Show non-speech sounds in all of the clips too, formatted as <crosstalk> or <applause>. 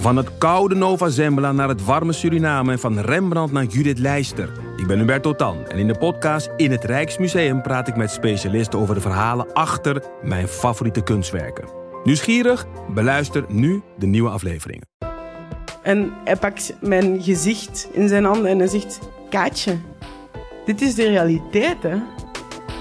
Van het koude Nova Zembla naar het warme Suriname en van Rembrandt naar Judith Leister. Ik ben Hubert Totan en in de podcast In het Rijksmuseum praat ik met specialisten over de verhalen achter mijn favoriete kunstwerken. Nieuwsgierig? Beluister nu de nieuwe afleveringen. En hij pakt mijn gezicht in zijn handen en hij zegt: Kaatje, dit is de realiteit, hè?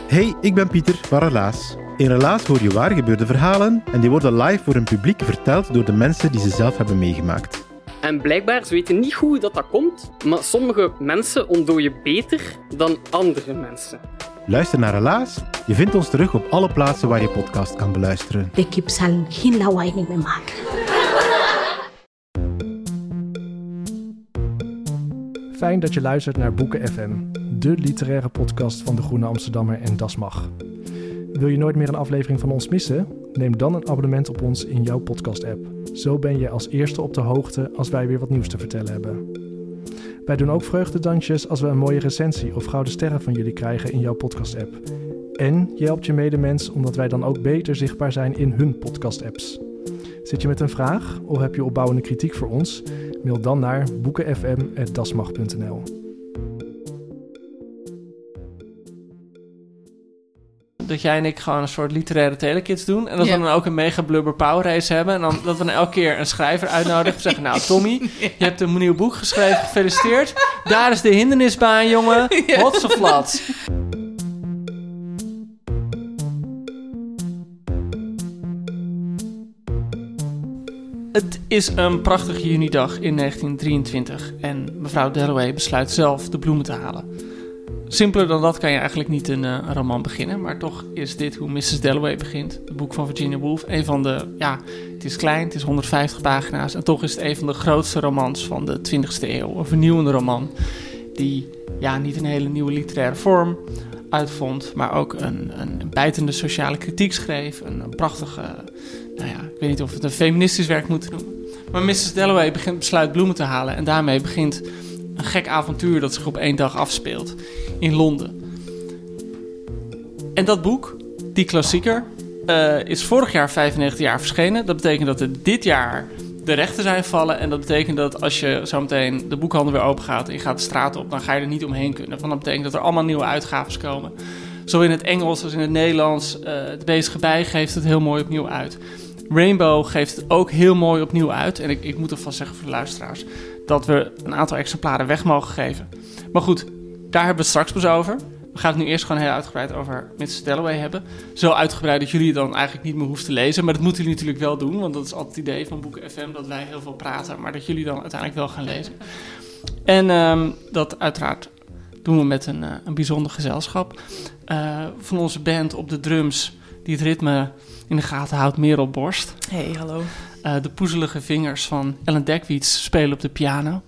Hey, ik ben Pieter van Relaas. In Relaas hoor je waar gebeurde verhalen en die worden live voor een publiek verteld door de mensen die ze zelf hebben meegemaakt. En blijkbaar, ze weten niet hoe dat, dat komt, maar sommige mensen ontdooien beter dan andere mensen. Luister naar Relaas. Je vindt ons terug op alle plaatsen waar je podcast kan beluisteren. De kip zal geen lawaai meer maken. Fijn dat je luistert naar Boeken FM, de literaire podcast van de Groene Amsterdammer en Das Mag. Wil je nooit meer een aflevering van ons missen? Neem dan een abonnement op ons in jouw podcast-app. Zo ben je als eerste op de hoogte als wij weer wat nieuws te vertellen hebben. Wij doen ook vreugdedansjes als we een mooie recensie of gouden sterren van jullie krijgen in jouw podcast-app. En je helpt je medemens omdat wij dan ook beter zichtbaar zijn in hun podcast-apps. Zit je met een vraag of heb je opbouwende kritiek voor ons? Mail dan naar boekenfm.dasmag.nl. dat jij en ik gewoon een soort literaire telekids doen. En dat we dan ook een mega blubber power race hebben. En dan, dat we dan elke keer een schrijver uitnodigen. Zeggen, nou Tommy, <laughs> je hebt een nieuw boek geschreven. Gefeliciteerd. Daar is de hindernisbaan, jongen. <laughs> Hotse flats. Het is een prachtige junidag in 1923 en mevrouw Dalloway besluit zelf de bloemen te halen. Simpeler dan dat kan je eigenlijk niet een, uh, roman beginnen, maar toch is dit hoe Mrs. Dalloway begint. Het boek van Virginia Woolf. Een van de, ja, het is klein, het is 150 pagina's en toch is het een van de grootste romans van de 20e eeuw. Een vernieuwende roman die ja, niet een hele nieuwe literaire vorm uitvond, maar ook een, een bijtende sociale kritiek schreef. Een, een prachtige nou ja, ik weet niet of het een feministisch werk moet noemen. Maar Mrs. Dalloway begint, besluit bloemen te halen. En daarmee begint een gek avontuur dat zich op één dag afspeelt in Londen. En dat boek, die klassieker, uh, is vorig jaar 95 jaar verschenen. Dat betekent dat er dit jaar de rechten zijn vallen. En dat betekent dat als je zometeen de boekhandel weer open gaat en je gaat de straat op, dan ga je er niet omheen kunnen. Want dat betekent dat er allemaal nieuwe uitgaves komen. Zo in het Engels als in het Nederlands. Uh, het bezige bij geeft het heel mooi opnieuw uit. Rainbow geeft het ook heel mooi opnieuw uit. En ik, ik moet ervan zeggen voor de luisteraars dat we een aantal exemplaren weg mogen geven. Maar goed, daar hebben we het straks pas over. We gaan het nu eerst gewoon heel uitgebreid over Mrs. Dalloway hebben. Zo uitgebreid dat jullie het dan eigenlijk niet meer hoeven te lezen. Maar dat moeten jullie natuurlijk wel doen. Want dat is altijd het idee van Boeken FM. Dat wij heel veel praten. Maar dat jullie dan uiteindelijk wel gaan lezen. En um, dat uiteraard doen we met een, uh, een bijzonder gezelschap. Uh, van onze band op de drums. Die het ritme in de gaten houdt Merel Borst. Hey, hallo. Uh, de poezelige vingers van Ellen Dekwiets spelen op de piano.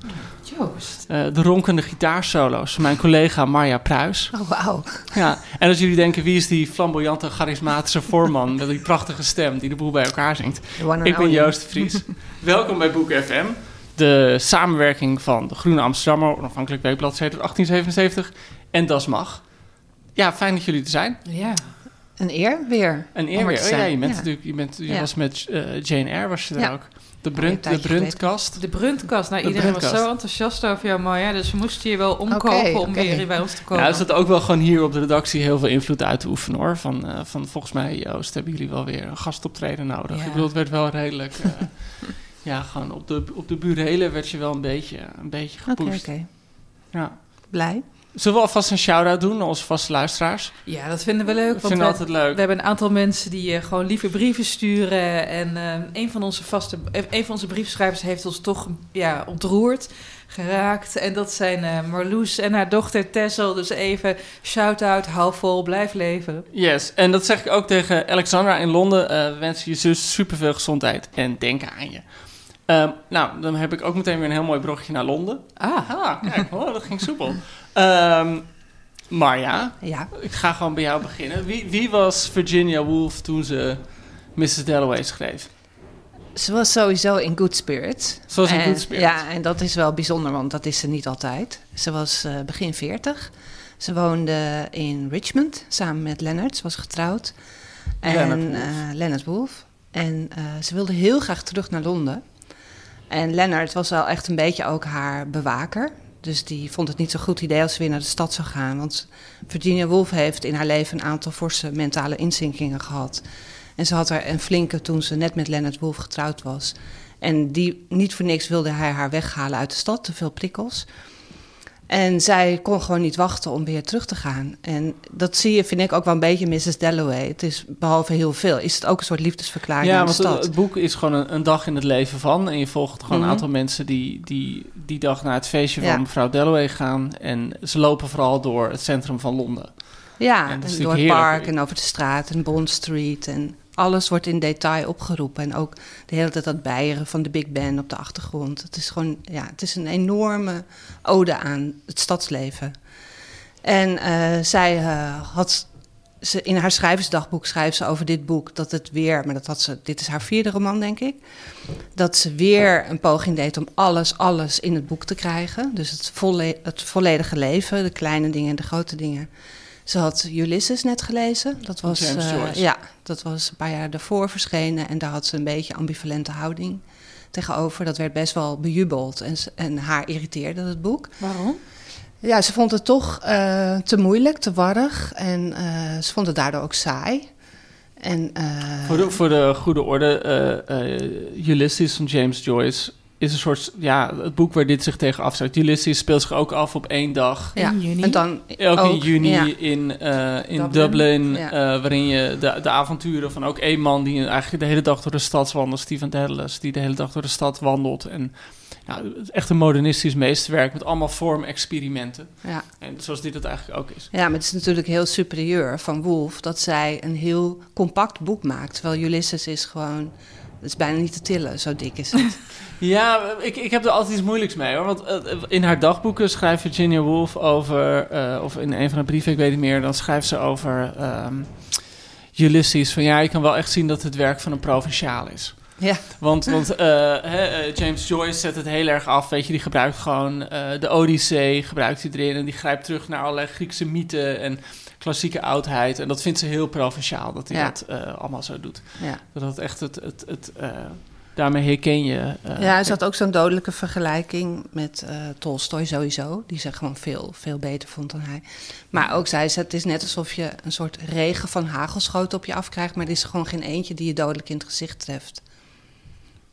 Joost. Uh, de ronkende gitaarsolo's van mijn collega Marja Pruis. Oh, wauw. Ja, en als jullie denken, wie is die flamboyante, charismatische voorman... met die prachtige stem die de boel bij elkaar zingt? Ik ben Joost Vries. <laughs> Welkom bij Boek FM. De samenwerking van de Groene Amsterdammer, onafhankelijk weekblad 1877 en Das Mag. Ja, fijn dat jullie er zijn. Ja. Een eer weer. Een eer weer. Oh, ja, je bent ja. natuurlijk, je, bent, je ja. was met uh, Jane Eyre, was je er ja. ook. De, brunt, de Bruntkast. De Bruntkast. Nou, de iedereen was zo enthousiast over jou, Marja. Dus we moesten je wel omkopen okay, om okay. weer bij ons te komen. Ja, er zat ook wel gewoon hier op de redactie heel veel invloed uit te oefenen, hoor. Van, uh, van volgens mij, Joost, hebben jullie wel weer een gastoptreden nodig. Ik bedoel, het werd wel redelijk... Uh, <laughs> ja, gewoon op de, op de burelen werd je wel een beetje, een beetje gepusht. Oké, okay, Ja. Blij. Zullen we alvast een shout-out doen naar onze vaste luisteraars? Ja, dat vinden we leuk. Dat vinden we altijd leuk. We hebben een aantal mensen die uh, gewoon lieve brieven sturen. En uh, een, van onze vaste, een van onze briefschrijvers heeft ons toch ja, ontroerd, geraakt. En dat zijn uh, Marloes en haar dochter Tessel. Dus even shout-out, hou vol, blijf leven. Yes, en dat zeg ik ook tegen Alexandra in Londen. we wensen je zus superveel gezondheid en denken aan je. Um, nou, dan heb ik ook meteen weer een heel mooi broggetje naar Londen. Ah, ah kijk, oh, dat ging soepel. Um, Marja, ja. ik ga gewoon bij jou beginnen. Wie, wie was Virginia Woolf toen ze Mrs. Dalloway schreef? Ze was sowieso in good spirits. Ze was in good spirits. Ja, en dat is wel bijzonder, want dat is ze niet altijd. Ze was uh, begin 40. Ze woonde in Richmond samen met Leonard. Ze was getrouwd. En Leonard Woolf. Uh, Leonard Woolf. En uh, ze wilde heel graag terug naar Londen. En Leonard was wel echt een beetje ook haar bewaker. Dus die vond het niet zo'n goed idee als ze weer naar de stad zou gaan. Want Virginia Woolf heeft in haar leven een aantal forse mentale inzinkingen gehad. En ze had er een flinke toen ze net met Leonard Woolf getrouwd was. En die, niet voor niks wilde hij haar weghalen uit de stad, te veel prikkels. En zij kon gewoon niet wachten om weer terug te gaan. En dat zie je, vind ik, ook wel een beetje Mrs. Dalloway. Het is behalve heel veel, is het ook een soort liefdesverklaring Ja, aan de want het, boek is gewoon een, een dag in het leven van. En je volgt gewoon Mhm. een aantal mensen die, die die dag naar het feestje Ja. van mevrouw Dalloway gaan. En ze lopen vooral door het centrum van Londen. Ja, En door het park en over de straat en Bond Street. En alles wordt in detail opgeroepen. En ook de hele tijd dat bijeren van de Big Ben op de achtergrond. Het is gewoon, ja, het is een enorme ode aan het stadsleven. En eh, zij eh, had, ze, in haar schrijversdagboek schrijft ze over dit boek dat het weer, maar dat had ze, dit is haar vierde roman denk ik, dat ze weer een poging deed om alles, alles in het boek te krijgen. Dus het, volle, het volledige leven, de kleine dingen en de grote dingen. Ze had Ulysses net gelezen. Dat was, James eh, Joyce. ja, dat was een paar jaar daarvoor verschenen. En daar had ze een beetje ambivalente houding tegenover. Dat werd best wel bejubeld. En, en haar irriteerde het boek. Waarom? Ja, ze vond het toch eh, te moeilijk, te warrig. En eh, ze vond het daardoor ook saai. En, eh, Voor de, voor de goede orde, eh, eh, Ulysses van James Joyce is een soort, ja, het boek waar dit zich tegen afzet. Ulysses speelt zich ook af op één dag. ja, In juni. En dan Ook, in ook, juni ja. in, eh, in Dublin, Dublin. Ja. eh, waarin je de, de avonturen van ook één man die eigenlijk de hele dag door de stad wandelt, Stephen Dedalus, die de hele dag door de stad wandelt. En ja, het is echt een modernistisch meesterwerk met allemaal vormexperimenten. Ja. En zoals dit het eigenlijk ook is. Ja, maar het is natuurlijk heel superieur van Wolf dat zij een heel compact boek maakt. Terwijl Ulysses is gewoon, het is bijna niet te tillen, zo dik is het. <laughs> Ja, ik, ik heb er altijd iets moeilijks mee hoor. Want eh, in haar dagboeken schrijft Virginia Woolf over, eh, of in een van haar brieven, ik weet niet meer, dan schrijft ze over ehm, Ulysses. Van ja, je kan wel echt zien dat het werk van een provinciaal is. ja, Want, want eh, hè, eh, James Joyce zet het heel erg af. Weet je, die gebruikt gewoon eh, de Odyssee, gebruikt hij erin. En die grijpt terug naar allerlei Griekse mythen en klassieke oudheid. En dat vindt ze heel provinciaal, dat hij Ja. dat eh, allemaal zo doet. ja. Dat het echt het... het, het eh, daarmee herken je... eh, ja, ze had ook zo'n dodelijke vergelijking met Tolstoy sowieso. Die ze gewoon veel, veel beter vond dan hij. Maar ook zei ze, het is net alsof je een soort regen van hagelschoten op je afkrijgt. Maar er is gewoon geen eentje die je dodelijk in het gezicht treft.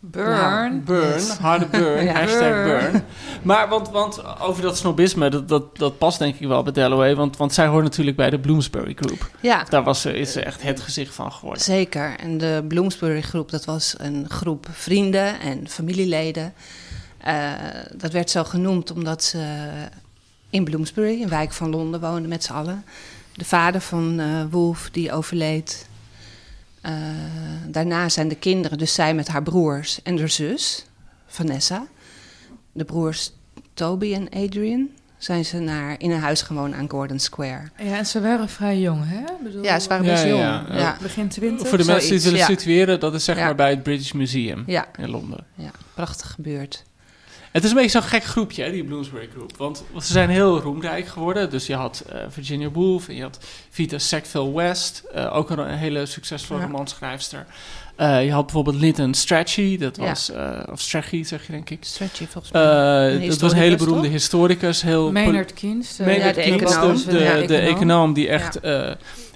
Burn. Nou, Burn, Yes. harde burn, <laughs> Ja. hashtag Burn. burn. Maar want, want over dat snobisme, dat, dat, dat past denk ik wel bij Dalloway. Want, want zij hoort natuurlijk bij de Bloomsbury Group. Ja, Daar was is ze echt het gezicht van geworden. Zeker. En de Bloomsbury groep, dat was een groep vrienden en familieleden. Eh, dat werd zo genoemd omdat ze in Bloomsbury, een wijk van Londen, woonden met z'n allen. De vader van eh Wolf, die overleed. Eh, daarna zijn de kinderen, dus zij met haar broers en haar zus, Vanessa. De broers Toby en Adrian zijn ze naar, in een huis gewoon aan Gordon Square. Ja, en ze waren vrij jong, hè? Bedoel, Ja, ze waren best ja, jong. ja. ja. Begin twintig. Voor de mensen die het willen situeren, dat is zeg Ja. maar bij het British Museum Ja, in Londen. ja, prachtig gebeurd. Het is een beetje zo'n gek groepje, hè, die Bloomsbury Group. Want, want ze zijn heel roemrijk geworden. Dus je had eh, Virginia Woolf en je had Vita Sackville West. eh, ook een, een hele succesvolle Ja. romanschrijfster. Eh, je had bijvoorbeeld Lyndon Strachey. Dat was, of Strachey zeg je denk ik. Stretchy volgens mij. Dat was een hele beroemde toch? historicus. Heel Maynard Keynes. de- Maynard Ja, de Keynes, econoom. de, de, Ja, de econoom. econoom die echt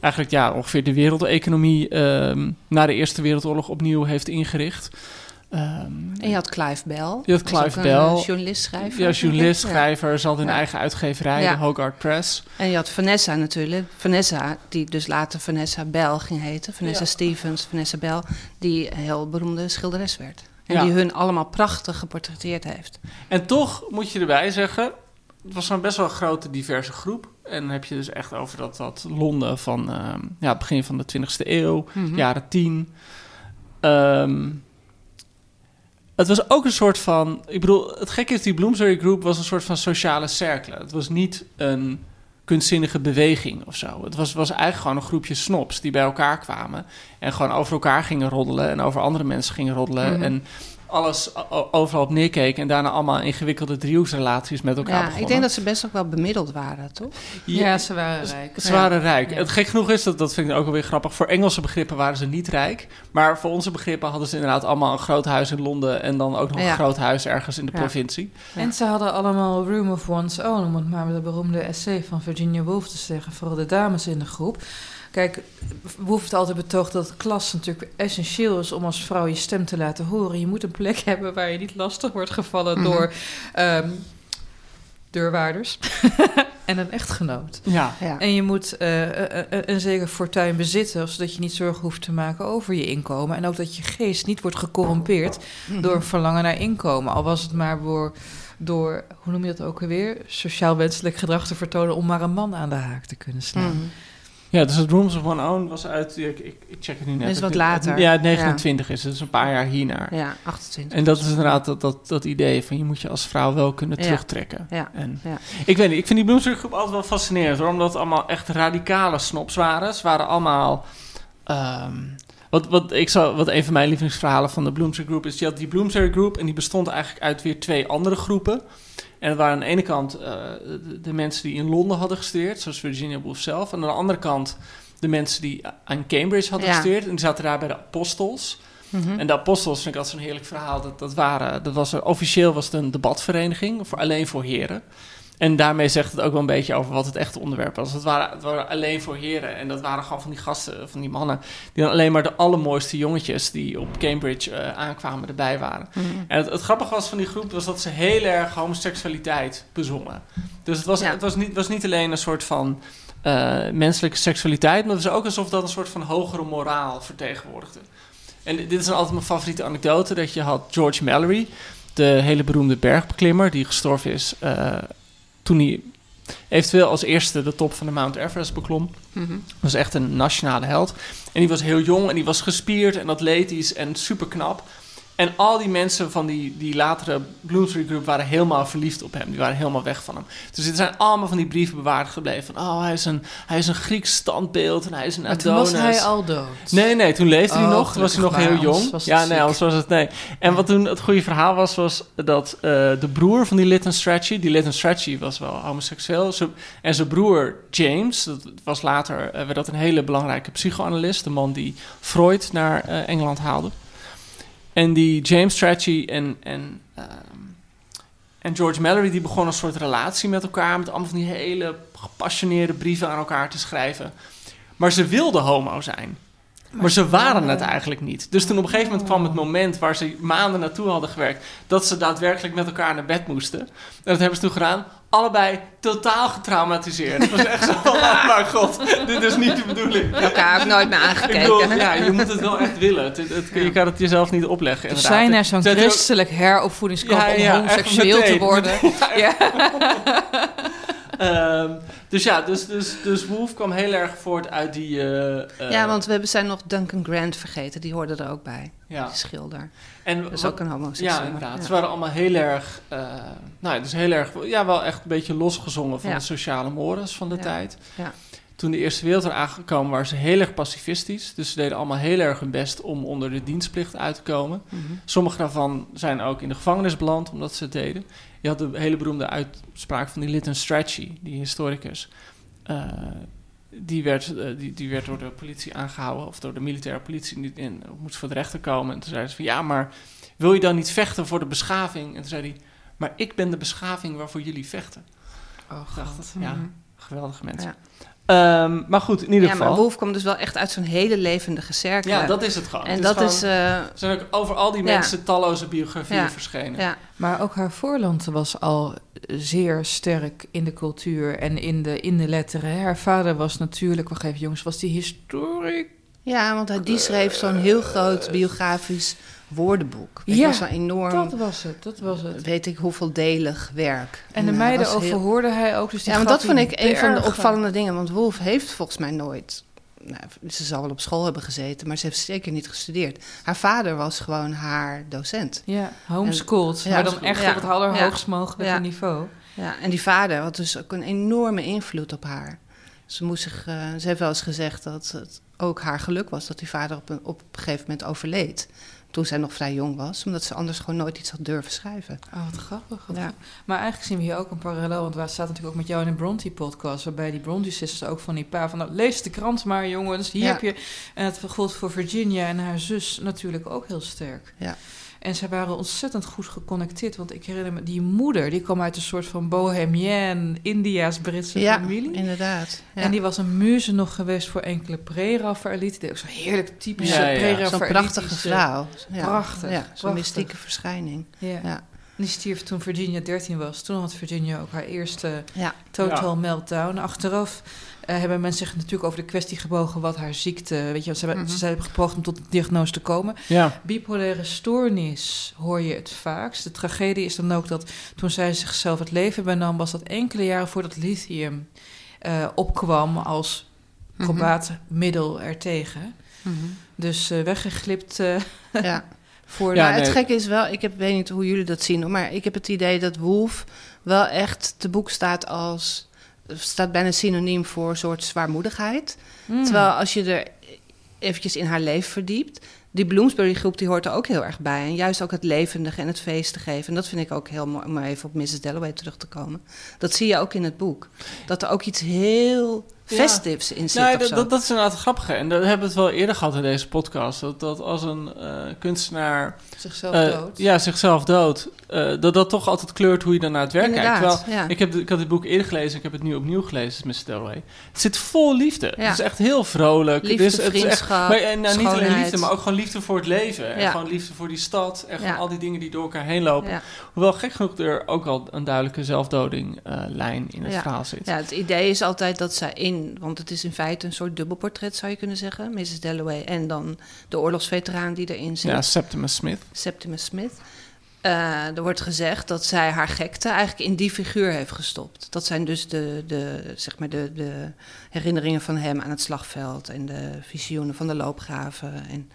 eigenlijk ja, ongeveer de wereldeconomie ehm, na de Eerste Wereldoorlog opnieuw heeft ingericht. Ehm, En je had Clive Bell. Je had Clive Bell. eh, journalist, schrijver. ja, journalist, <laughs> schrijver, ze had een Ja. eigen uitgeverij, Ja. de Hogarth Press. En je had Vanessa natuurlijk. Vanessa, die dus later Vanessa Bell ging heten. Vanessa. Stevens, Vanessa Bell. Die een heel beroemde schilderes werd. En die hun allemaal prachtig geportretteerd heeft. En toch moet je erbij zeggen, het was een best wel een grote, diverse groep. En dan heb je dus echt over dat, dat Londen van ehm, ja, het begin van de 20e eeuw, Mhm. jaren 10. Ehm, het was ook een soort van. Ik bedoel, het gekke is, die Bloomsbury Group was een soort van sociale cirkel. Het was niet een kunstzinnige beweging of zo. Het was, was eigenlijk gewoon een groepje snobs die bij elkaar kwamen. En gewoon over elkaar gingen roddelen en over andere mensen gingen roddelen. Mhm. En alles overal op neerkeken en daarna allemaal ingewikkelde driehoeksrelaties met elkaar Ja, begonnen. ik denk dat ze best ook wel bemiddeld waren, toch? Ja, ze waren rijk. Ze waren rijk. Ja. Het gek genoeg is, dat, dat vind ik ook wel weer grappig, voor Engelse begrippen waren ze niet rijk. Maar voor onze begrippen hadden ze inderdaad allemaal een groot huis in Londen en dan ook nog Ja. een groot huis ergens in de Ja. provincie. En ze hadden allemaal room of one's own, om het maar met de beroemde essay van Virginia Woolf te zeggen, vooral de dames in de groep. Kijk, Woolf heeft altijd betoogd dat klas natuurlijk essentieel is om als vrouw je stem te laten horen. Je moet een plek <laughs> hebben waar je niet lastig wordt gevallen Mhm. door ehm, deurwaarders <laughs> en een echtgenoot. Ja. Ja. En je moet eh, eh, eh, een zeker fortuin bezitten, zodat je niet zorgen hoeft te maken over je inkomen. En ook dat je geest niet wordt gecorrumpeerd door een verlangen naar inkomen. Al was het maar door, door hoe noem je dat ook alweer? Sociaal wenselijk gedrag te vertonen om maar een man aan de haak te kunnen slaan. Mhm. Ja, dus het Rooms of One Own was uit, ik, ik, ik check het nu net. Is wat later. Ja, het 29 is het, dus een paar jaar hiernaar. Ja, 28. En dat is inderdaad dat, dat, dat idee van je moet je als vrouw wel kunnen Ja. terugtrekken. Ja. En Ja. Ik weet niet, ik vind die Bloomsbury groep altijd wel fascinerend hoor, omdat het allemaal echt radicale snobs waren. Ze waren allemaal. ehm, wat, wat, ik zou, wat een van mijn lievelingsverhalen van de Bloomsbury Group is, je had die Bloomsbury Group en die bestond eigenlijk uit weer twee andere groepen. En dat waren aan de ene kant eh, de, de mensen die in Londen hadden gestudeerd, zoals Virginia Woolf zelf. En aan de andere kant de mensen die aan Cambridge hadden Ja. gestudeerd. En die zaten daar bij de apostels. Mhm. En de apostels vind ik altijd zo'n heerlijk verhaal. Dat, dat waren, dat was er, officieel was het een debatvereniging, voor, alleen voor heren. En daarmee zegt het ook wel een beetje over wat het echte onderwerp was. Het waren, het waren alleen voor heren. En dat waren gewoon van die gasten, van die mannen... die dan alleen maar de allermooiste jongetjes... die op Cambridge eh, aankwamen, erbij waren. Mhm. En het, het grappige was van die groep... was dat ze heel erg homoseksualiteit bezongen. Dus het was, Ja. het was, niet, was niet alleen een soort van... eh, menselijke seksualiteit... maar het was ook alsof dat een soort van hogere moraal vertegenwoordigde. En dit is altijd mijn favoriete anekdote... dat je had George Mallory... de hele beroemde bergbeklimmer... die gestorven is eh, toen hij eventueel als eerste de top van de Mount Everest beklom. Mhm. was echt een nationale held. En die was heel jong en die was gespierd en atletisch en super knap. En al die mensen van die, die latere Bloomsbury Group waren helemaal verliefd op hem. Die waren helemaal weg van hem. Dus er zijn allemaal van die brieven bewaard gebleven. Van, oh, hij is een, hij is een Grieks standbeeld en hij is een Maar toen Adonis. was hij al dood. Nee, nee, toen leefde hij Oh, nog. Toen was hij nog heel jong. Ja, nee, ziek. anders was het nee. En wat toen het goede verhaal was, was dat eh, de broer van die Lytton Strachey... Die Lytton Strachey was wel homoseksueel. En zijn broer James, dat was later eh, werd dat een hele belangrijke psychoanalist. De man die Freud naar eh, Engeland haalde. En die James Strachey en... en ehm, en George Mallory die begon een soort relatie met elkaar... met allemaal van die hele gepassioneerde brieven aan elkaar te schrijven. Maar ze wilden homo zijn. Maar, ze waren het eigenlijk niet. Dus toen op een gegeven moment kwam het moment waar ze maanden naartoe hadden gewerkt, dat ze daadwerkelijk met elkaar naar bed moesten. En dat hebben ze toen gedaan. Allebei totaal getraumatiseerd. Het was echt zo van, oh mijn god, dit is niet de bedoeling. Elkaar ook nooit meer aangekeken. bedoel, ja, je moet het wel echt willen. Het, het- je kan het jezelf niet opleggen. Er zijn er zo'n christelijk heropvoedingskamp Ja, ja, om homoseksueel te meteen. worden. <laughs> Ja. <laughs> Ehm, dus ja, dus, dus, dus Wolf kwam heel erg voort uit die... eh, eh, Ja, want we hebben- zijn nog Duncan Grant vergeten. Die hoorde er ook bij. ja. Die schilder. En Dat is wat- ook een homoseksueel. Ja, inderdaad. Ja. Ze waren allemaal heel erg, eh, nou, dus heel erg, ja, wel echt een beetje losgezongen van Ja. de sociale mores van de tijd. Ja. Toen de Eerste Wereldoorlog aangekomen waren ze heel erg pacifistisch. Dus ze deden allemaal heel erg hun best om onder de dienstplicht uit te komen. Mhm. Sommige daarvan zijn ook in de gevangenis beland omdat ze het deden. Je had de hele beroemde uitspraak van die Lytton Strachey, die historicus. Eh, die, werd, eh, die, die werd door de politie aangehouden, of door de militaire politie, in, moest voor de rechter komen. En toen zeiden ze van, ja, maar wil je dan niet vechten voor de beschaving? En toen zei hij, maar ik ben de beschaving waarvoor jullie vechten. Oh, dacht, god. ja, Mhm. geweldige mensen. Ja. Ehm, maar goed, in ieder Ja, geval. maar Wolf komt dus wel echt uit zo'n hele levendige cirkel. ja, dat is het gewoon. en Het dat gewoon- is... eh, zijn ook over al die Ja. mensen talloze biografieën Ja. verschenen. ja. Maar ook haar voorland was al zeer sterk in de cultuur en in de, in de letteren. Haar vader was natuurlijk, wacht even jongens, was die historic. ja, want hij, die schreef zo'n heel groot biografisch woordenboek. Ja, enorm, Dat was het, dat was het. weet ik hoeveel delig werk. En de hij meiden was heel- overhoorde hij ook. Dus die Ja, want dat vond ik een van de opvallende dingen. Want Wolf heeft volgens mij nooit... Nou, ze zal wel op school hebben gezeten, maar ze heeft zeker niet gestudeerd. Haar vader was gewoon haar docent. Ja, homeschooled. En- maar ja, dan echt ja. op het allerhoogst Ja. mogelijke Ja. niveau. Ja, en die vader had dus ook een enorme invloed op haar. Ze, moest zich, eh, ze heeft wel eens gezegd dat het ook haar geluk was dat die vader op een, op een gegeven moment overleed. Toen zij nog vrij jong was, omdat ze anders gewoon nooit iets had durven schrijven. Oh, wat grappig. wat Ja. grappig. Maar eigenlijk zien we hier ook een parallel. Want wij staat natuurlijk ook met jou in een Bronte-podcast. Waarbij die Bronte-sisters ook van die pa van... Nou, lees de krant maar, jongens. Hier Ja. heb je... En het gold voor Virginia en haar zus natuurlijk ook heel sterk. Ja. En zij waren ontzettend goed geconnecteerd. Want ik herinner me, die moeder... die kwam uit een soort van bohemienne... Indiaas-Britse Ja, familie. inderdaad. Ja. En die was een muze nog geweest voor enkele pre-Raphaëlieten. Die ook zo'n heerlijk typische Ja. Zo'n prachtige vrouw. Ja. Prachtig, Ja, zo'n mystieke verschijning. Ja. Ja. Die stierf toen Virginia 13 was. Toen had Virginia ook haar eerste Ja. total meltdown. Achteraf eh, hebben mensen zich natuurlijk over de kwestie gebogen wat haar ziekte. Weet je, ze hebben, Mhm. ze hebben gepoogd om tot de diagnose te komen. Ja. Bipolaire stoornis hoor je het vaakst. De tragedie is dan ook dat toen zij zichzelf het leven benam, was dat enkele jaren voordat lithium eh, opkwam als Mhm. probaatmiddel ertegen. Mhm. Dus eh, weggeglipt eh, <laughs> ja. voor Ja, maar het gekke is wel, ik heb, weet niet hoe jullie dat zien, maar ik heb het idee dat Wolf wel echt te boek staat als staat bijna synoniem voor een soort zwaarmoedigheid. Mm. Terwijl als je er eventjes in haar leven verdiept, die Bloomsbury groep die hoort er ook heel erg bij. En juist ook het levendige en het feest te geven. En dat vind ik ook heel mooi, om maar even op Mrs. Dalloway terug te komen. Dat zie je ook in het boek. Dat er ook iets heel festives in zit Nee, dat, dat, dat is inderdaad grappig. En dat hebben we het wel eerder gehad in deze podcast. Dat, dat als een eh, kunstenaar zichzelf eh, dood. ja, zichzelf dood, eh, dat dat toch altijd kleurt hoe je dan naar het werk kijkt. Inderdaad, Terwijl, ja. ik, heb, ik had dit boek eerder gelezen, ik heb het nu opnieuw gelezen, Mr. Dalloway. Het zit vol liefde. Ja. Het is echt heel vrolijk. Liefde, het is, het is echt, maar, en, nou, niet alleen liefde, maar ook gewoon liefde voor het leven. En Ja. gewoon liefde voor die stad. En gewoon Ja. al die dingen die door elkaar heen lopen. Ja. Hoewel gek genoeg er ook al een duidelijke zelfdoding-lijn in het Ja. verhaal zit. Ja, het idee is altijd dat zij in, want het is in feite een soort dubbelportret zou je kunnen zeggen, Mrs. Dalloway en dan de oorlogsveteraan die erin zit, Ja, Septimus Smith. Septimus Smith. Eh, er wordt gezegd dat zij haar gekte eigenlijk in die figuur heeft gestopt. Dat zijn dus de, de, zeg maar de, de herinneringen van hem aan het slagveld en de visioenen van de loopgraven. En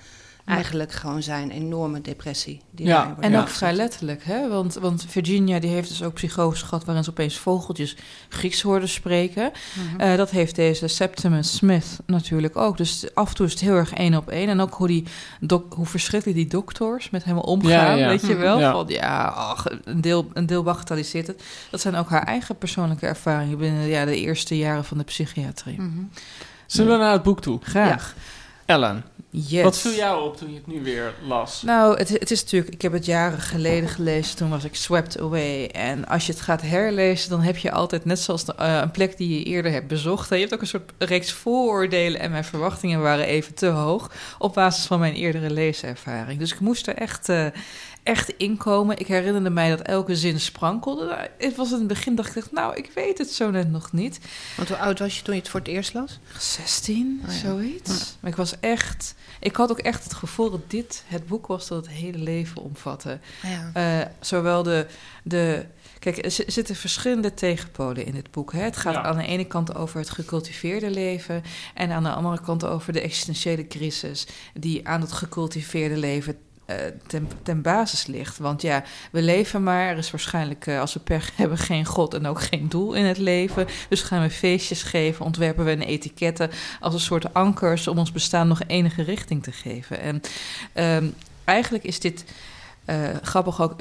eigenlijk gewoon zijn enorme depressie. Die Ja. En ook vrij letterlijk, hè? Want, want Virginia die heeft dus ook psychose gehad... waarin ze opeens vogeltjes Grieks hoorde spreken. Mhm. Eh, dat heeft deze Septimus Smith natuurlijk ook. Dus af en toe is het heel erg één op één. En ook hoe, die dok- hoe verschrikkelijk die dokters met hem omgaan, Ja, ja. weet je wel? Ja. Van, ja, ach, een, deel, een deel bagatelliseert het. Dat zijn ook haar eigen persoonlijke ervaringen... binnen ja, de eerste jaren van de psychiatrie. Mhm. Zullen we naar het boek toe? Graag. Ellen, Yes. wat viel jou op toen je het nu weer las? Nou, het, het is natuurlijk, ik heb het jaren geleden gelezen, toen was ik swept away. En als je het gaat herlezen, dan heb je altijd, net zoals de, eh, een plek die je eerder hebt bezocht, je hebt ook een soort reeks vooroordelen en mijn verwachtingen waren even te hoog op basis van mijn eerdere leeservaring. Dus ik moest er echt, eh, echt inkomen. Ik herinnerde mij dat elke zin sprankelde. Nou, Het was in het begin, dacht ik, nou, ik weet het zo net nog niet. Want hoe oud was je toen je het voor het eerst las? 16, Oh ja. zoiets. Maar ik was echt... Ik had ook echt het gevoel dat dit het boek was dat het hele leven omvatte. Ja. Eh, zowel de, de... Kijk, er zi- zitten verschillende tegenpolen in dit boek. Hè? Het gaat Ja. aan de ene kant over het gecultiveerde leven... en aan de andere kant over de existentiële crisis... die aan het gecultiveerde leven ten, ten basis ligt. Want ja, we leven maar. Er is waarschijnlijk, eh, als we pech <laughs> hebben, geen God en ook geen doel in het leven. Dus gaan we feestjes geven, ontwerpen we een etiketten als een soort ankers om ons bestaan nog enige richting te geven. En ehm, eigenlijk is dit eh, grappig ook.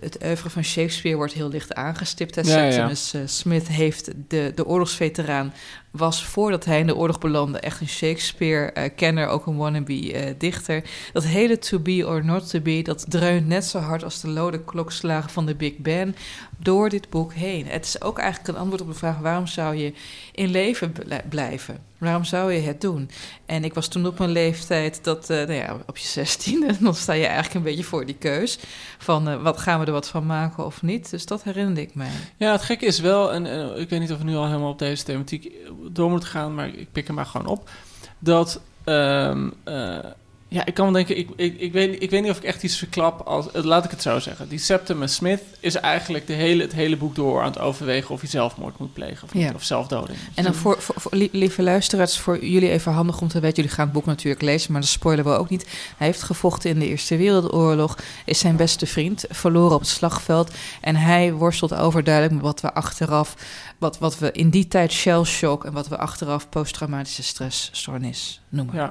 Het oeuvre van Shakespeare wordt heel licht aangestipt. Hè. Ja, ja. Septimus eh, Smith heeft de, de oorlogsveteraan was voordat hij in de oorlog belandde echt een Shakespeare-kenner, ook een wannabe-dichter. dat hele to be or not to be, dat dreunt net zo hard als de lode klokslagen van de Big Ben door dit boek heen. Het is ook eigenlijk een antwoord op de vraag: waarom zou je in leven bl- blijven? Waarom zou je het doen? En ik was toen op een leeftijd dat, eh, nou ja, op je zestiende, <laughs> dan sta je eigenlijk een beetje voor die keus van eh, wat gaan we er wat van maken of niet. Dus dat herinnerde ik mij. Ja, het gekke is wel, en, en ik weet niet of we nu al helemaal op deze thematiek door moeten gaan, maar ik pik hem maar gewoon op. Dat, ehm, eh, ja, ik kan wel denken, ik, ik, ik, weet, ik weet niet of ik echt iets verklap als, eh, laat ik het zo zeggen. Die Septimus Smith is eigenlijk de hele, het hele boek door aan het overwegen of hij zelfmoord moet plegen of niet, Ja. of zelfdoding. En dan voor, voor, voor- lie- lieve luisteraars, voor jullie even handig om te weten. Jullie gaan het boek natuurlijk lezen, maar dat spoilen we ook niet. Hij heeft gevochten in de Eerste Wereldoorlog, is zijn beste vriend, verloren op het slagveld. En hij worstelt overduidelijk met wat we achteraf, wat, wat we in die tijd shell shock en wat we achteraf posttraumatische stressstoornis Ja.